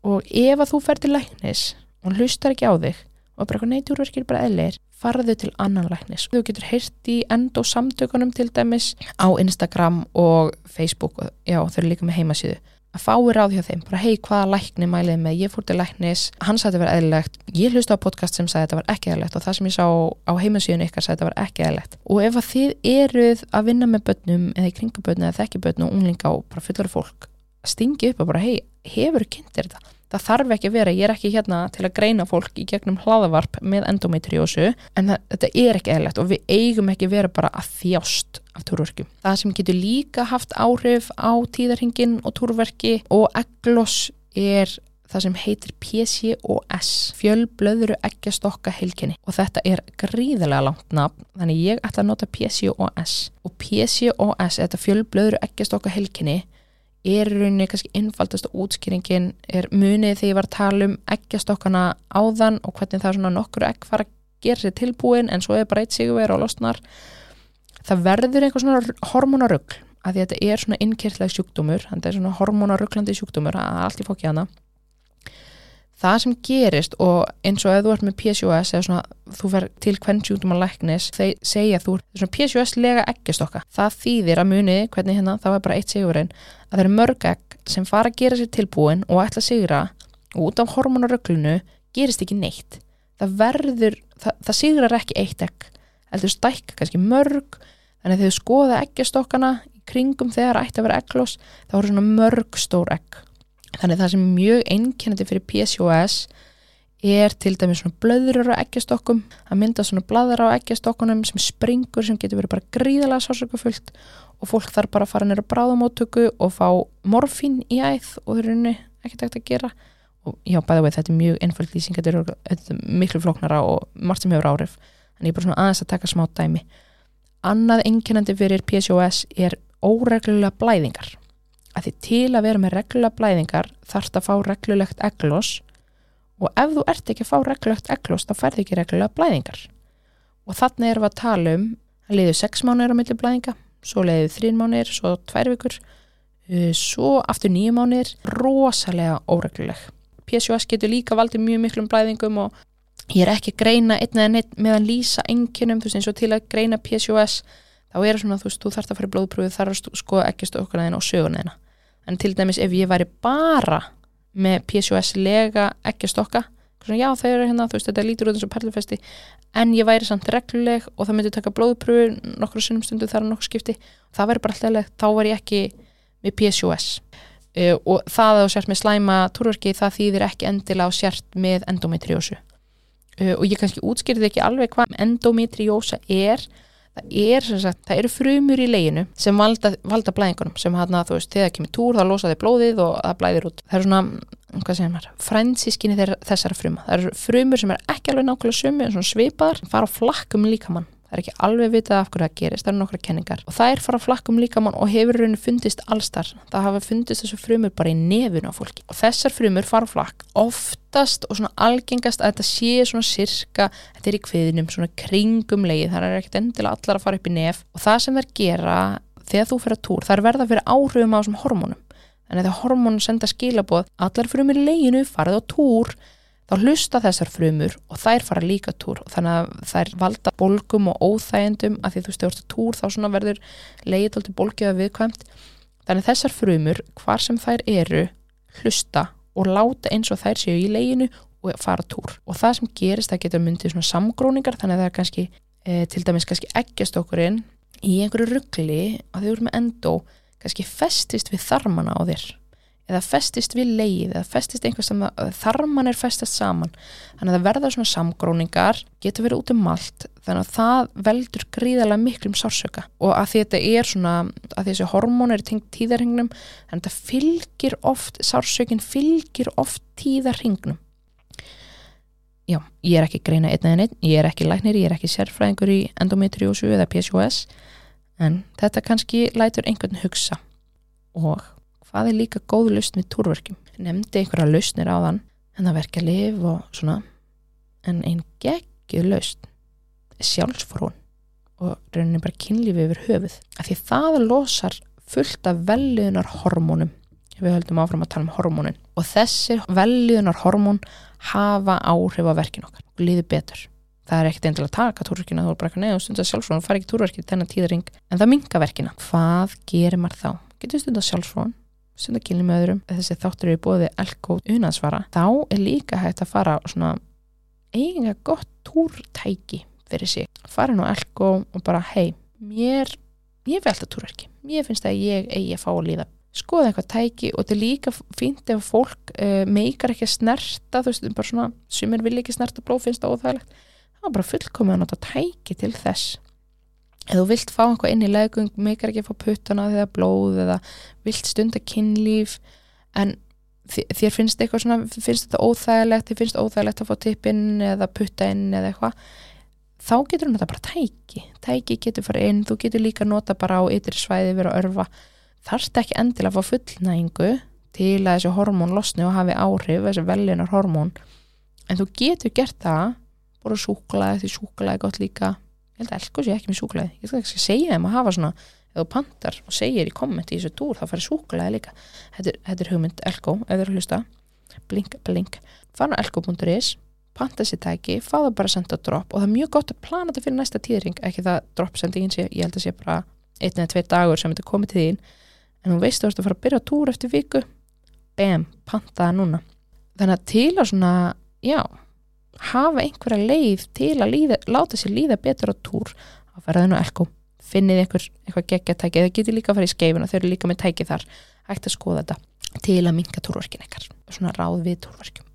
Og ef að þú fer til læknis og hlustar ekki á þig og bara neitjúrverkir bara eðlir farðu til annan læknis. Þú getur heyrt í end og samtökunum til dæmis á Instagram og Facebook og já, þau eru líka með heimasíðu. Að fái ráð hjá þeim, bara hei hvaða lækni mælið með, ég fór til læknis, hann sagði þetta var eðlilegt, ég hlusti á podcast sem sagði þetta var ekki eðlilegt og það sem ég sá á heimasíðun ykkar sagði þetta var ekki eðlilegt. Og ef að þið eruð að vinna með börnum eða í kringabörnum eða þekkibörnum og unglinga og bara fullar fólk, stingi upp og bara hei, hefur kynntir þetta? Það þarf ekki að vera, ég er ekki hérna til að greina fólk í gegnum hlaðavarp með endometriósu en það, þetta er ekki eðlert og við eigum ekki vera bara að þjást af túrverkjum. Það sem getur líka haft áhrif á tíðarhingin og túrverki og eglos er það sem heitir PCOS fjölblöðuru eggjastokka heilkenni og þetta er gríðilega langt nafn þannig ég ætla að nota PCOS og PCOS, þetta fjölblöðuru eggjastokka heilkenni er rauninni kannski innfaldast og útskýringin er munið þegar ég var að tala um eggjastokkana áðan og hvernig það er svona nokkur egg fara að gera sér tilbúin en svo er bara eitt sigurver og losnar. Það verður einhver svona hormonarugl að því að þetta er svona innkirtleg sjúkdómur þetta er svona hormonaruglandi sjúkdómur að allt í fókja hana. Það sem gerist og eins og ef þú ert með PCOS eða svona þú fer til hvern sjúkdóma læknis þeir segja þú ert svona PCOS lega eggjastokka það þýðir að muni hvernig hérna þá er bara eitt sigurinn að það eru mörg egg sem fara að gera sér tilbúin og ætla að sigra og út af hormonaröglunu gerist ekki neitt. Það verður, það, það sigrar ekki eitt egg heldur stækka kannski mörg þannig að þú skoða eggjastokkana kringum þegar ætti að vera egglós þá eru svona mörg stór egg. Þannig það sem er mjög einkennandi fyrir PCOS er til dæmis svona blöður á eggjastokkum, það mynda svona bladar á eggjastokkunum sem springur sem getur verið bara gríðalega sásökufullt og fólk þarf bara að fara nýra bráðamóttöku og fá morfín í æð og það er unni ekkert ekkert að gera. Og já, bæða veið þetta er mjög einföld lýsing, þetta er, þetta er miklu flóknara og margt sem hefur áhrif. En ég er bara svona aðeins að taka smá dæmi. Annað einkennandi fyrir PCOS er óreglulega blæðingar. Að því til að vera með reglulega blæðingar þarfst að fá reglulegt eglós og ef þú ert ekki að fá reglulegt eglós þá færð ekki reglulega blæðingar. Og þannig erum við að tala um að leiðu 6 mánir á milli blæðinga svo leiðu 3 mánir, svo 2 vikur. Uh, svo aftur 9 mánir rosalega óregluleg. PCOS getur líka valdið mjög miklum blæðingum og ég er ekki að greina einn eða neitt meðan lýsa enginum þú veist eins og til að greina PCOS þá er það svona þú veist, þú þarfst að fara í blóðpröfu þar að skoða ekki stökkunna og söguna þina en til dæmis ef ég væri bara með PCOS lega ekki að stokka já þau eru hérna, þú veist þetta lítur út eins og perlufesti. En ég væri samt regluleg og það myndi taka blóðpröfu nokkru sinnum stundu þar á nokkur skipti. Það væri bara alltaf, þá var ég ekki með PCOS uh, og það að þú sért með slæma túrverki það þýðir ekki endilega á sért með endometriósu. Uh, og ég kannski útskýrði ekki alveg hvað endometriósa er það, er, sagt, það eru frumur í leginu sem valda, valda blæðingunum sem hann að þú veist, þegar það kemur túr þá losa þið blóðið og það blæðir út. Það eru svona, hvað segir maður, fransískinni þessara fruma, það eru frumur sem er ekki alveg nákvæmlega sumi en svona svipaðar fara á flakkum líkamann það er ekki alveg vitað af hverju það gerist, það eru nokkra kenningar. Og það er fara flakkum líkamann og hefur rauninu fundist allstar, það hafa fundist þessu frumur bara í nefun á fólki. Og þessar frumur fara flakk oftast og svona algengast að þetta sé svona sirka, þetta er í kviðinum svona kringum leið, það er ekkert endilega allar að fara upp í nef. Og það sem þær gera þegar þú fyrir að túr, það er verða fyrir áhrifum á þessum hormónum, að þegar hormónum senda skilaboð, allar frumur í leginu farið á túr þá hlusta þessar frumur og þær fara líka túr. Og þannig að þær valda bólgum og óþægendum að því þú stjórnst túr þá svona verður leiðið alltaf bólgiða viðkvæmt. Þannig þessar frumur hvar sem þær eru hlusta og láta eins og þær séu í leiðinu og fara túr. Og það sem gerist það getur myndið svona samgróningar þannig að það er kannski e, til dæmis kannski eggjastokkurinn í einhverju ruggli að þau eru með endó kannski festist við þarmana á þér eða festist við leið eða festist einhvers sem þarman er festast saman. Þannig að það verða svona samgróningar getur verið út um allt þannig að það veldur gríðarlega miklum sársöka og að þetta er svona að þessi hormón er tengt tíðarhingnum þannig að þetta fylgir oft sársökin fylgir oft tíðarhingnum já, ég er ekki greina einn eða einn, ég er ekki læknir ég er ekki sérfræðingur í endometriósu eða PCOS en þetta kannski lætur einhvern hugsa. Og hvað er líka góð lausn við túrverkjum? Nefndi einhverja lausnir á þann en það verkja liv og svona. En einn geggið lausn sjálfsfrún og rauninni bara kynlífi yfir höfuð. Af því það losar fullt af velliðunar hormónum við höldum áfram að tala um hormónin. Og þessir velliðunar hormón hafa áhrif á verkin okkar og líði betur. Það er ekkert eindilega að taka túrverkina þú er bara ekki neðu stundar sjálfsfrún og fara ekki túrverkið þennan tíðring en það minga verkina. Hvað gerir maður þá? getur stundar sjálfsfrún stundakilni með öðrum þessi þáttur eru bóði elgóð unansvara þá er líka hægt að fara svona eiginlega gott túrtæki fyrir sig, fara nú elgóð og bara hei, mér ég vil alltaf túrverki, mér finnst að ég eigi að fá að líða, skoða eitthvað tæki og þetta er líka fínt ef fólk uh, meikar ekki að snerta, þú veist bara svona, sem er vilja ekki snerta blóð finnst það óþægilegt, það er bara fullkomið að nota tæki til þess ef þú vilt fá eitthvað inn í legung meikar ekki að fá puttana eða blóð eða vilt stunda kynlíf en þér finnst eitthvað svona finnst þetta óþægilegt, þér finnst óþægilegt að fá tippinn eða putta inn eða eitthvað þá getur þú nota bara tæki. Tæki getur fara inn, þú getur líka nota bara á ytri svæði verið að örfa þarfst ekki endilega að fá fullnægingu til að þessi hormón losni og hafi áhrif, þessi veljunar hormón en þú getur gert það bara súklaði, því súklaði gott líka ég held að elko sé ekki með súkulæði ég skal ekki segja þeim að hafa svona ef þú pantar og segir í kommenti í þessu túr þá farir súkulæði líka. Þetta, þetta er hugmynd elko, ef þú eru að hlusta. Blink, blink, fara á elko.is panta sér tæki, fá það bara að senda drop og það er mjög gott að plana þetta fyrir næsta tíðring ekki það drop sendingin sé, ég held að sé bara einn eða tvei dagur sem þetta komið til þín. En þú veist þú ert að fara að byrja túr eftir viku. Bam, panta það núna. Þannig að til að svona, já hafa einhverja leið til að líða, láta sér líða betur á túr á ferðinu elko. Finnið einhver, eitthvað geggjatæki eða getur líka að fara í skeifuna, þau eru líka með tæki þar. Hægt að skoða þetta til að minka túrverkin ekkar, svona ráð við túrverkjum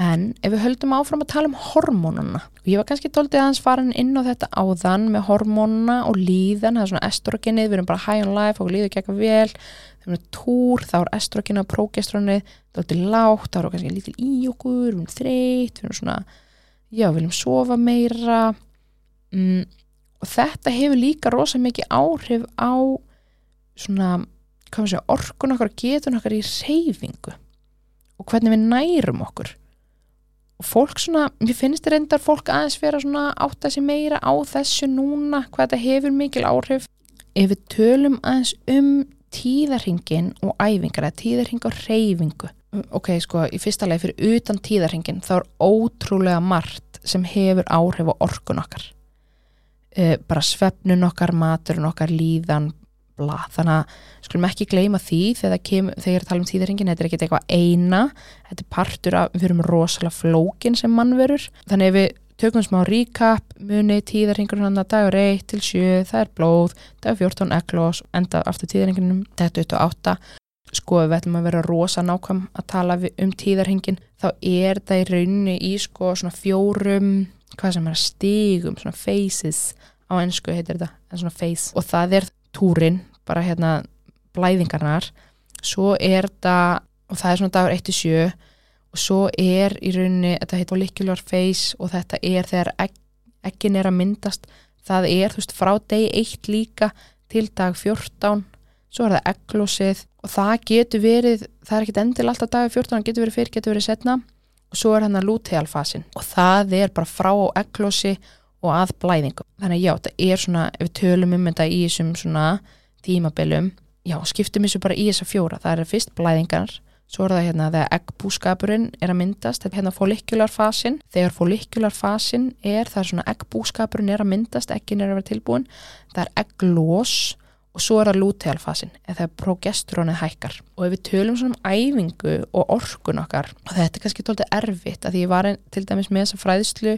en ef við höldum áfram að tala um hormónuna og ég var kannski doldið aðeins farin inn á þetta áðan með hormónuna og líðan það er svona estrogenið, við erum bara high on life og líður gegga vel þegar við erum túr, þá er estrogenið og prógestronið doldið lágt, erum við kannski lítil í okkur við erum þreyt, við erum svona já, við viljum sofa meira. Mm, og þetta hefur líka rosa mikið áhrif á svona, hvað maður segja orkun okkar getun okkar í reyfingu og hvernig við nærum okkur og fólk svona, mér finnst þetta reyndar fólk aðeins vera svona átt að sé meira á þessu núna, hvað þetta hefur mikil áhrif. Ef við tölum aðeins um tíðarhingin og æfingar, eða tíðarhing og reyfingu ok, sko, í fyrsta leið fyrir utan tíðarhingin, þá er ótrúlega margt sem hefur áhrif á orkun okkar. Uh, bara svefnun okkar, maturinn okkar líðan, bla, þannig að skulum ekki gleyma því þegar er að tala um tíðarhingin, þetta er ekki eitthvað eina þetta er partur af, við erum rosalega flókin sem mannverur, þannig ef við tökum smá recap, muni tíðarhingur hann að dagur 1 til 7, það er blóð dagur 14 eglós, enda aftur tíðarhinginum, þetta 28 sko við ætlum að vera rosa nákvæm að tala um tíðarhingin, þá er það í rauninni í sko svona fjórum hvað sem er að stígum, svona phases á ennsku heitir þetta, en svona phase og það er túrin, bara hérna blæðingarnar. Svo er það, og það er svona dagur 1-7 og svo er í rauninni, þetta heitir follicular phase og þetta er þegar egg, eggin er að myndast. Það er, þú veist, frá degi 1 líka til dag 14 svo er það egglósið og það getur verið, það er ekkit endil alltaf dag 14, það getur verið fyrir, getur verið setna og svo er hann að lútealfasin og það er bara frá egglósi og að blæðingu. Þannig já, þetta er svona, ef við tölum um þetta í þessum svona tímabelum, já, skiptum þessu bara í þessa fjóra. Það er fyrst blæðingar, svo er það hérna þegar eggbúskapurinn er að myndast, þetta er hérna follicularfasin. Þegar follicularfasin er, það er svona eggbúskapurinn er að myndast, eggin er að vera tilbúin, það er egglós og svo er það lútealfasin eða progesterónið hækkar. Og ef við tölum svona um æfingu og orkun okkar og þetta er kannski tóltið erfitt að því ég var til dæmis með þessa fræðslu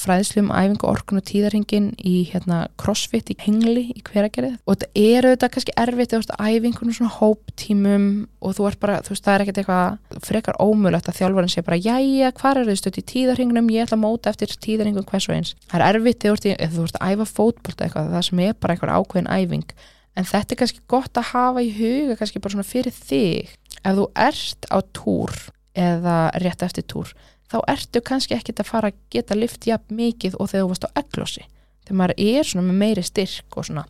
fræðslu um æfingu, orkun og tíðarhingin í hérna crossfit í hengli í hveragerið og þetta er auðvitað kannski erfitt eða æfingunum svona hóptímum og þú ert bara, þú veist, það er ekkert eitthvað frekar ómulagt að þjálfarinn sé bara jæja, hvað er þau stödd í tíðarhingunum, ég ætla að móta eftir tíðarhingum hvers og eins. Það er erfitt þegar þú ert að æfa fótbolta eitthvað, það sem er bara eitthvað ákveðin æfing en þetta er kannski gott að hafa í huga kannski bara svona fyrir þig. Ef þú ert á túr eða rétt eftir túr þá ertu kannski ekkit að fara að geta lift jafn mikið og þegar þú varst á eglósi þegar maður er svona með meiri styrk og svona.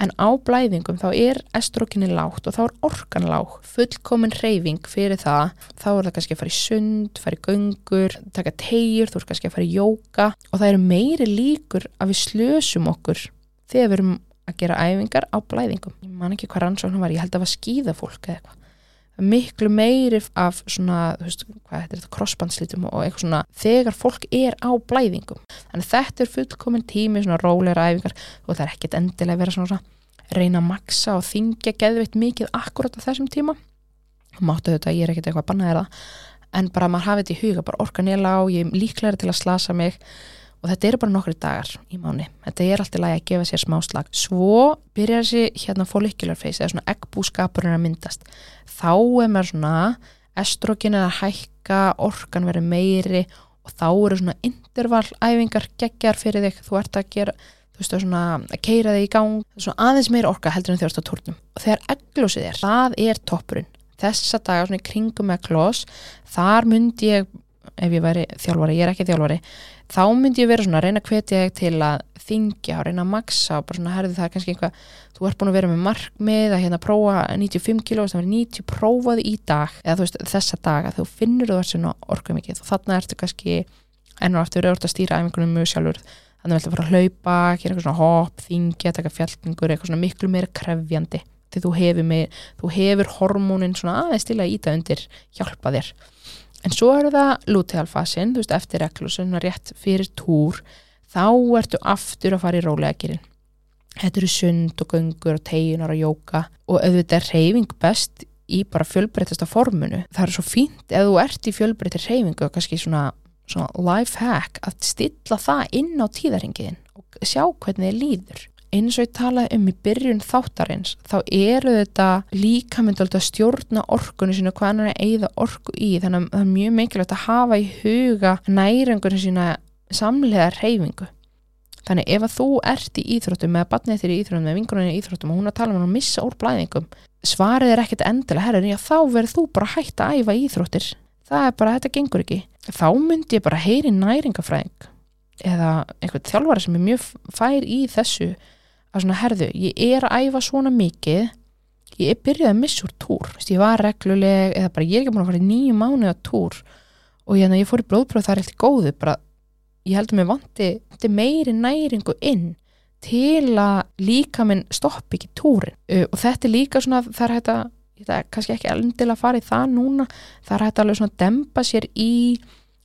En á blæðingum þá er estrokinni lágt og þá er orkan lág. Fullkomin reyfing fyrir það. Þá er það kannski að fara í sund, fara í göngur taka tegjur, þú er kannski að fara í jóka og það eru meiri líkur að við slösum okkur þegar við erum að gera æfingar á blæðingum. Ég man ekki hvað rannsóknum var, ég held að það var skýðafólk eða eitthvað. Miklu meiri af svona, þú veist, hvað heitir þetta crossbandslitum og eitthvað svona þegar fólk er á blæðingum. Þannig þetta er fullkomin tími, svona róleira æfingar og það er ekkit endilega að vera svona, svona reyna að maksa og þingja geðveitt mikið akkurat á þessum tíma. Máttu þetta, ég er ekkit eitthvað bannaðið en bara maður hafið þetta í huga, bara orka nýla á ég er líklega til að slasa mig og þetta eru bara nokkru dagar í mánu þetta er alltaf lægi að gefa sér smá slag. Svo byrjar þessi hérna follicular phase eða svona eggbúskapurinn að myndast. Þá er maður svona estrogen er að hækka, orkan verið meiri og þá eru svona intervallæfingar geggar fyrir þig. Þú ert að gera, þú veist, svona að keira þig í gang, svona aðeins meiri orka heldur en þjórst á tórnum og þegar egglósið er það er toppurinn, þessa dagar svona í kringum egglós, þar myndi ég ef ég væri þjálfari, ég er ekki þjálfari þá myndi ég vera svona að reyna að hvetja þig til að þingja og reyna að maksa og bara svona herði það er kannski einhvað, þú ert búin að vera með markmið að hérna prófa 95 kg það verður 90 prófaði í dag eða þú veist þessa dag að þú finnur þú að orka mikið og þannig ertu kannski enn og aftur auðvitað að stýra æfingunum mjög sjálfur. Þannig að þú fara að hlaupa, gera eitthvað svona hopp, þingja, taka fjallningur, eitthvað svona miklu meira krefjandi. Því þú hefur, með, þú hefur hormónin svona aðeins til að íta undir hjálpa þér En svo er það lútealfasin, þú veist, eftir reklusun rétt fyrir túr, þá ertu aftur að fara í rólegakirinn. Þetta eru sund og göngur og teginar og jóka og auðvitað er reyfing best í bara fjölbreytasta formunu. Það er svo fínt ef þú ert í fjölbreytir reyfingu og kannski svona, svona life hack að stilla það inn á tíðarhingiðin og sjá hvernig þið líður eins og ég talaði um í byrjun þáttarins þá eru þetta líka myndið að stjórna orkunni sína hvað hann er að eigða orku í. Þannig að það er mjög mikilvægt að hafa í huga næringunni sína samlega reyfingu þannig ef að þú ert í íþróttum með batnið þér í íþróttum með vingunni í íþróttum og hún er að tala um að missa úr blæðingum svarið er ekkert endilega herrin já þá verður þú bara hægt að æfa íþróttir. Það er bara, þetta gengur ekki. Þá myndi ég bara heyri næringafræðing eða einhvern þjálfari sem er mjög fær í þessu að svona herðu, ég er að æfa svona mikið ég er byrjuð að missa úr túr. Ég var regluleg, eða bara ég er ekki búin að fara í nýju mánu á túr og ég, ég fór í blóðpröð það er eitthvað góðu bara, ég held að mér vanti meiri næringu inn til að líka minn stopp ekki túrin. Uh, og þetta er líka svona, það er hægt að það er kannski ekki endilega að fara í það núna það er hægt að alveg svona dempa sér í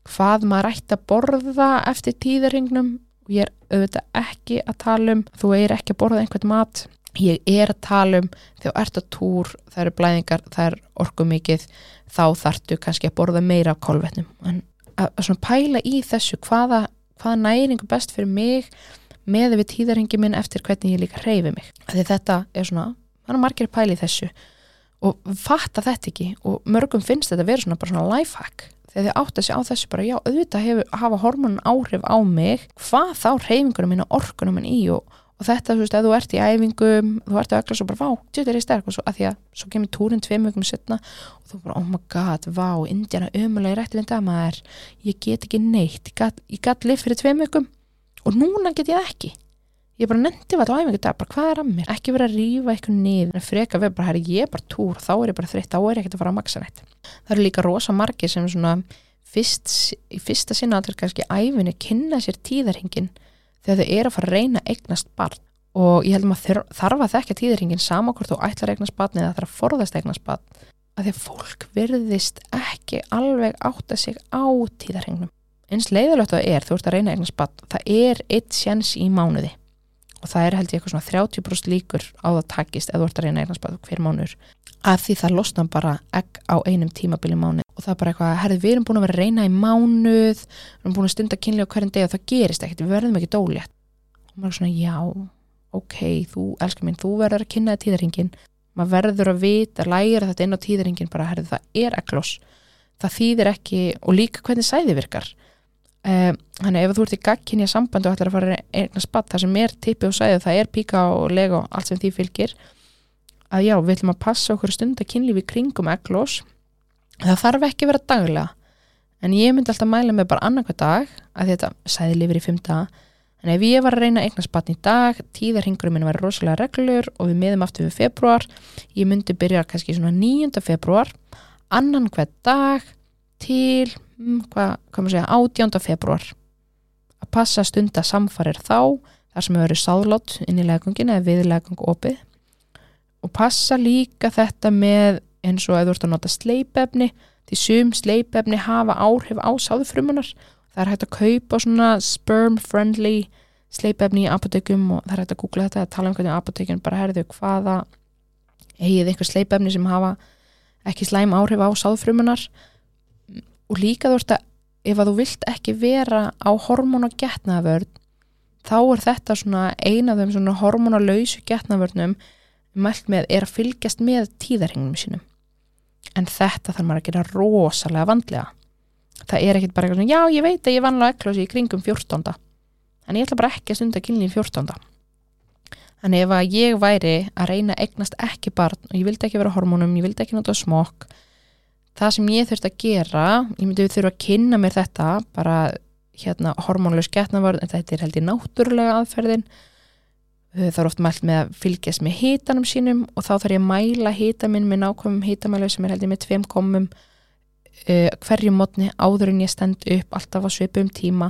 hvað maður ætti að borða eftir tíðarhingnum og ég er auðvitað ekki að tala um þú er ekki að borða einhvern mat. Ég er að tala um þegar þú ert að túr, það eru blæðingar, það er orgu mikið, þá þartu kannski að borða meira af kólvetnum en að, að svona pæla í þessu hvaða, hvaða næringu best fyrir mig með við tíðarhengi minn eftir hvernig ég líka reyfi mig, því þetta er svona hann er margir pæli í þessu og fatta þetta ekki og mörgum finnst þetta að vera svona bara svona lifehack þegar þið átt að segja á þessu bara já, auðvitað hefur, hafa hormonin áhrif á mig hvað þá reyfingunum minn og orkunum minn í og, og þetta, þú veist, ef þú ert í æfingum þú ert að ökla svo bara, vá, þetta er í sterk. Og svo að því að, svo kemur túrin tveim vögum setna og þú bara, oh my god, vá Indiana ömulega við þetta maður ég get ekki neitt, ég gæt lif fyrir tveim vögum og núna get ég ekki ég bara nendi hvað á æfingu dag, bara hvað er að mér? Ekki verið að rýfa eitthvað niður. En freka við bara, herri, ég er bara túr, þá er ég bara þreytt þá er ég ekkert að fara að maksa nætt það eru líka rosa margi sem svona fyrst, í fyrsta sinna allir kannski æfinu kynna sér tíðarhingin þegar þau eru að fara að reyna eignast barn. Og ég held maður þarf að þekka tíðarhingin sama hvort þú ætlar eignast barn eða þarf að forðast eignast barn. Að því að fólk virðist ekki alveg átta sig á tíðarhingnum eins leiðilegt að það er, þú ert að reyna eignast barn það er eitt sjans í mánuði og það er held ég eitthvað svona 30% líkur á það takist eða ert að reyna eignarspað hver mánuður. Að því það losna bara egg á einum tímabili mánuð og það er bara eitthvað, herði við erum búin að vera að reyna í mánuð við erum búin að stunda kynli á hverjum deg og það gerist ekkert, við verðum ekki dólétt. Og maður er svona, já, ok þú, elskar minn, þú verður að kynna það tíðarhingin maður verður að vita, læra þetta inn á tíðarhingin bara, herði það er ekklos það þýðir ekki, og líka hvernig sæði virkar þannig ef þú ert í gagkinja samband og ætlar að fara einhvern spatt, það sem er tippi og sæði það er píka og lega og allt sem því fylgir að já, við ætlum að passa okkur stund að kynlífi kringum ekklos það þarf ekki að vera daglega en ég myndi alltaf mæla með bara annarkvæð dag að þetta sæði lifir í fymta en ef ég var að reyna eignast batn í dag tíðarhingurum minn var rosalega reglur og við miðum aftur við februar ég myndi byrja kannski svona 9. februar annan hver dag til hvað, hvað maður segja, 18. februar að passa stund að samfarir þá þar sem hefur verið sáðlót inn í legungin eða við legung opið. Og passa líka þetta með eins og að þú ert að nota sleipefni því sum sleipefni hafa áhrif á sáðufrumunar það er hægt að kaupa svona sperm friendly sleipefni í apotekum og það er hægt að googla þetta að tala um hvernig apotekin bara herðu hvaða eigið eitthvað sleipefni sem hafa ekki slæm áhrif á sáðufrumunar og líka þú ert að ef að þú vilt ekki vera á hormón og getnavörn þá er þetta svona eina af þeim svona hormónalauðsu getnavörnum mælt með er að fylgjast með tíðarhengnum sínum en þetta þarf maður að gera rosalega vandlega það er ekkit bara eitthvað svona já ég veit að ég á ekklósi í kringum 14. en ég ætla bara ekki að stunda kynni í 14. en ef að ég væri að reyna að eignast ekki barn og ég vildi ekki vera hormónum, ég vildi ekki nota smokk það sem ég þurft að gera ég myndi þurfa að kynna mér þetta bara hérna hormónlaus getnavarn en þetta er held í náttúrulega aðferðin. Það er oft mælt með að fylgjast með hitanum sínum og þá þarf ég að mæla hita minn með nákvæmum hitamælu sem er held í með tveim komum uh, hverju mótni áður en ég stend upp alltaf á svipum tíma.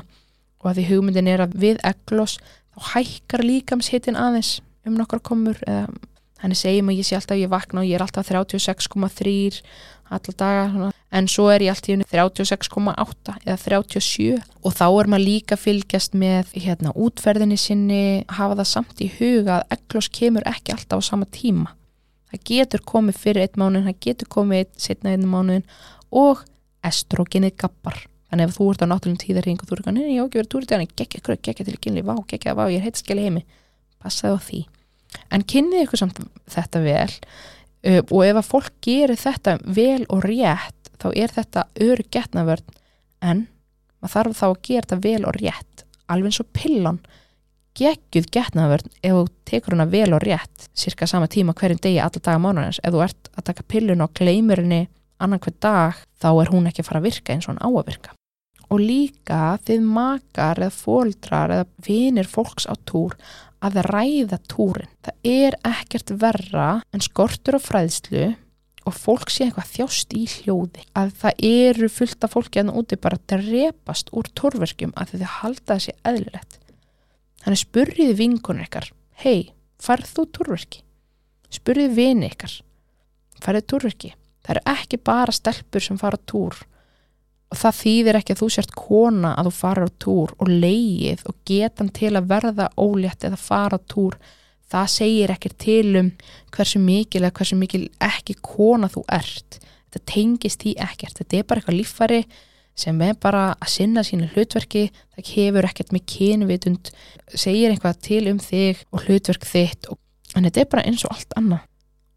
Og að því hugmyndin er að við eglos þá hækkar líkamshitin aðeins um nokkar komur Þannig segjum að ég sé alltaf ég vakna og ég er alltaf 36,3 alla daga en svo er ég alltaf í 36,8 eða 37 og þá er maður líka fylgjast með hérna, útferðinni sinni hafa það samt í huga að eglos kemur ekki alltaf á sama tíma. Það getur komið fyrir einn mánuðin, það getur komið setna einn mánuðin og estrogenið gappar. Þannig ef þú ert á náttúrulega tíðarhing og þú er ekki, neina, ég á ekki verið túrið, þannig ekki, gekk ekki til kynli, vá, ekki, vá, ég er heitskeli heimi. Passaði á því en kynnið ykkur samt þetta vel og ef að fólk gerir þetta vel og rétt þá er þetta öru getnavörn en maður þarf þá að gera þetta vel og rétt. Alveg eins og pillan. Gegguð getnavörn ef þú tekur hana vel og rétt cirka sama tíma hverjum degi alla daga mánunins ef þú ert að taka pillun og gleymur henni annan hver dag þá er hún ekki að fara að virka eins og hann á að virka. Og líka þið makar eða fóldrar eða vinir fólks á túr að ræða túrin. Það er ekkert verra en skortur og fræðslu og fólk sé eitthvað þjást í hljóði. Að það eru fullt af fólki að það úti bara að repast úr túrverkjum að þið halda þessi eðlilegt. Þannig spurriði vinkunir ykkar, hei, farð þú túrverki? Spurriði vini ykkar, farið túrverki? Það eru ekki bara stelpur sem fara túr það þýðir ekki að þú sért kona að þú fara á túr og leið og getan til að verða ólétt eða fara á túr það segir ekki til um hversu mikil eða hversu mikil ekki kona þú ert. Þetta tengist því ekkert, þetta er bara eitthvað líffari sem er bara að sinna sínu hlutverki, það hefur ekkert með kynvitund, segir eitthvað til um þig og hlutverk þitt og, en þetta er bara eins og allt annað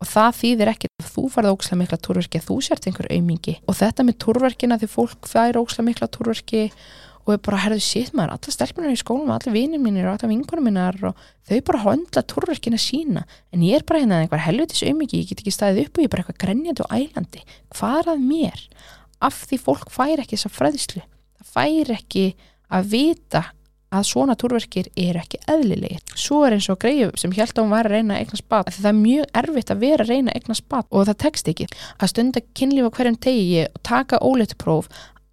og það þýðir ekki að þú farið ókslega mikla túrverki að þú sért einhver aumingi. Og þetta með túrverkina því fólk fær ókslega mikla túrverki og er bara, herðu síð maður, alla stelpunar í skólum allir vinir mínir og allir vingunum mínar og þau bara höndla túrverkina sína. En ég er bara hérna einhver helvitis aumingi ég get ekki staðið upp og ég er bara eitthvað grenjandi og ælandi. Hvað er að mér? Af því fólk fær ekki þessa fræðslu. Það fær ekki að vita að svona túrverkir eru ekki eðlilegir. Svo er eins og greið sem held að hún var að reyna að eigna spat. Það er mjög erfitt að vera að reyna að eigna spat og það tekst ekki. Að stunda kynlífa hverjum tegi og taka óleitupróf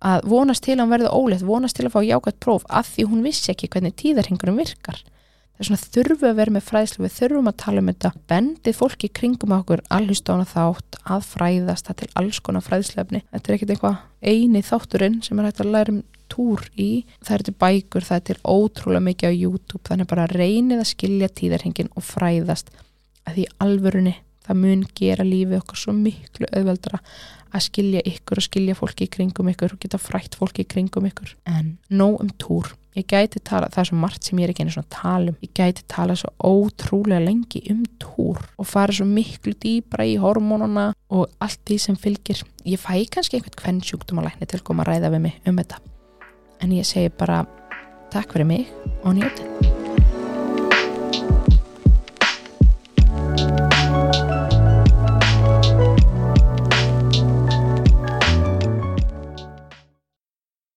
að vonast til að hann verði óleitt, vonast til að fá jákvæmt próf að því hún vissi ekki hvernig tíðarhengurum virkar. Það er svona þurfum við að vera með fræðslu, við þurfum að tala um þetta, bendið fólki kringum okkur, allhustána þátt, að fræðast, það til alls konar fræðslefni. Þetta er ekkert eitthvað eini þátturinn sem er hægt að læra um túr í. Það er til bækur, það er til ótrúlega mikið á YouTube, þannig bara reynið að skilja tíðarhengin og fræðast að því alvörunni það mun gera lífið okkar svo miklu auðveldra að skilja ykkur og skilja fólki í kringum ykkur og geta frætt fólki í kringum ykkur. En nóg um túr. Ég gæti tala, það er svo margt sem ég er ekki einu svona talum, ég gæti tala svo ótrúlega lengi um túr og fara svo miklu dýbra í hormónuna og allt því sem fylgir. Ég fæ kannski einhvern hvern sjúkdómalækni til að koma að ræða við mig um þetta en ég segi bara takk fyrir mig og njótið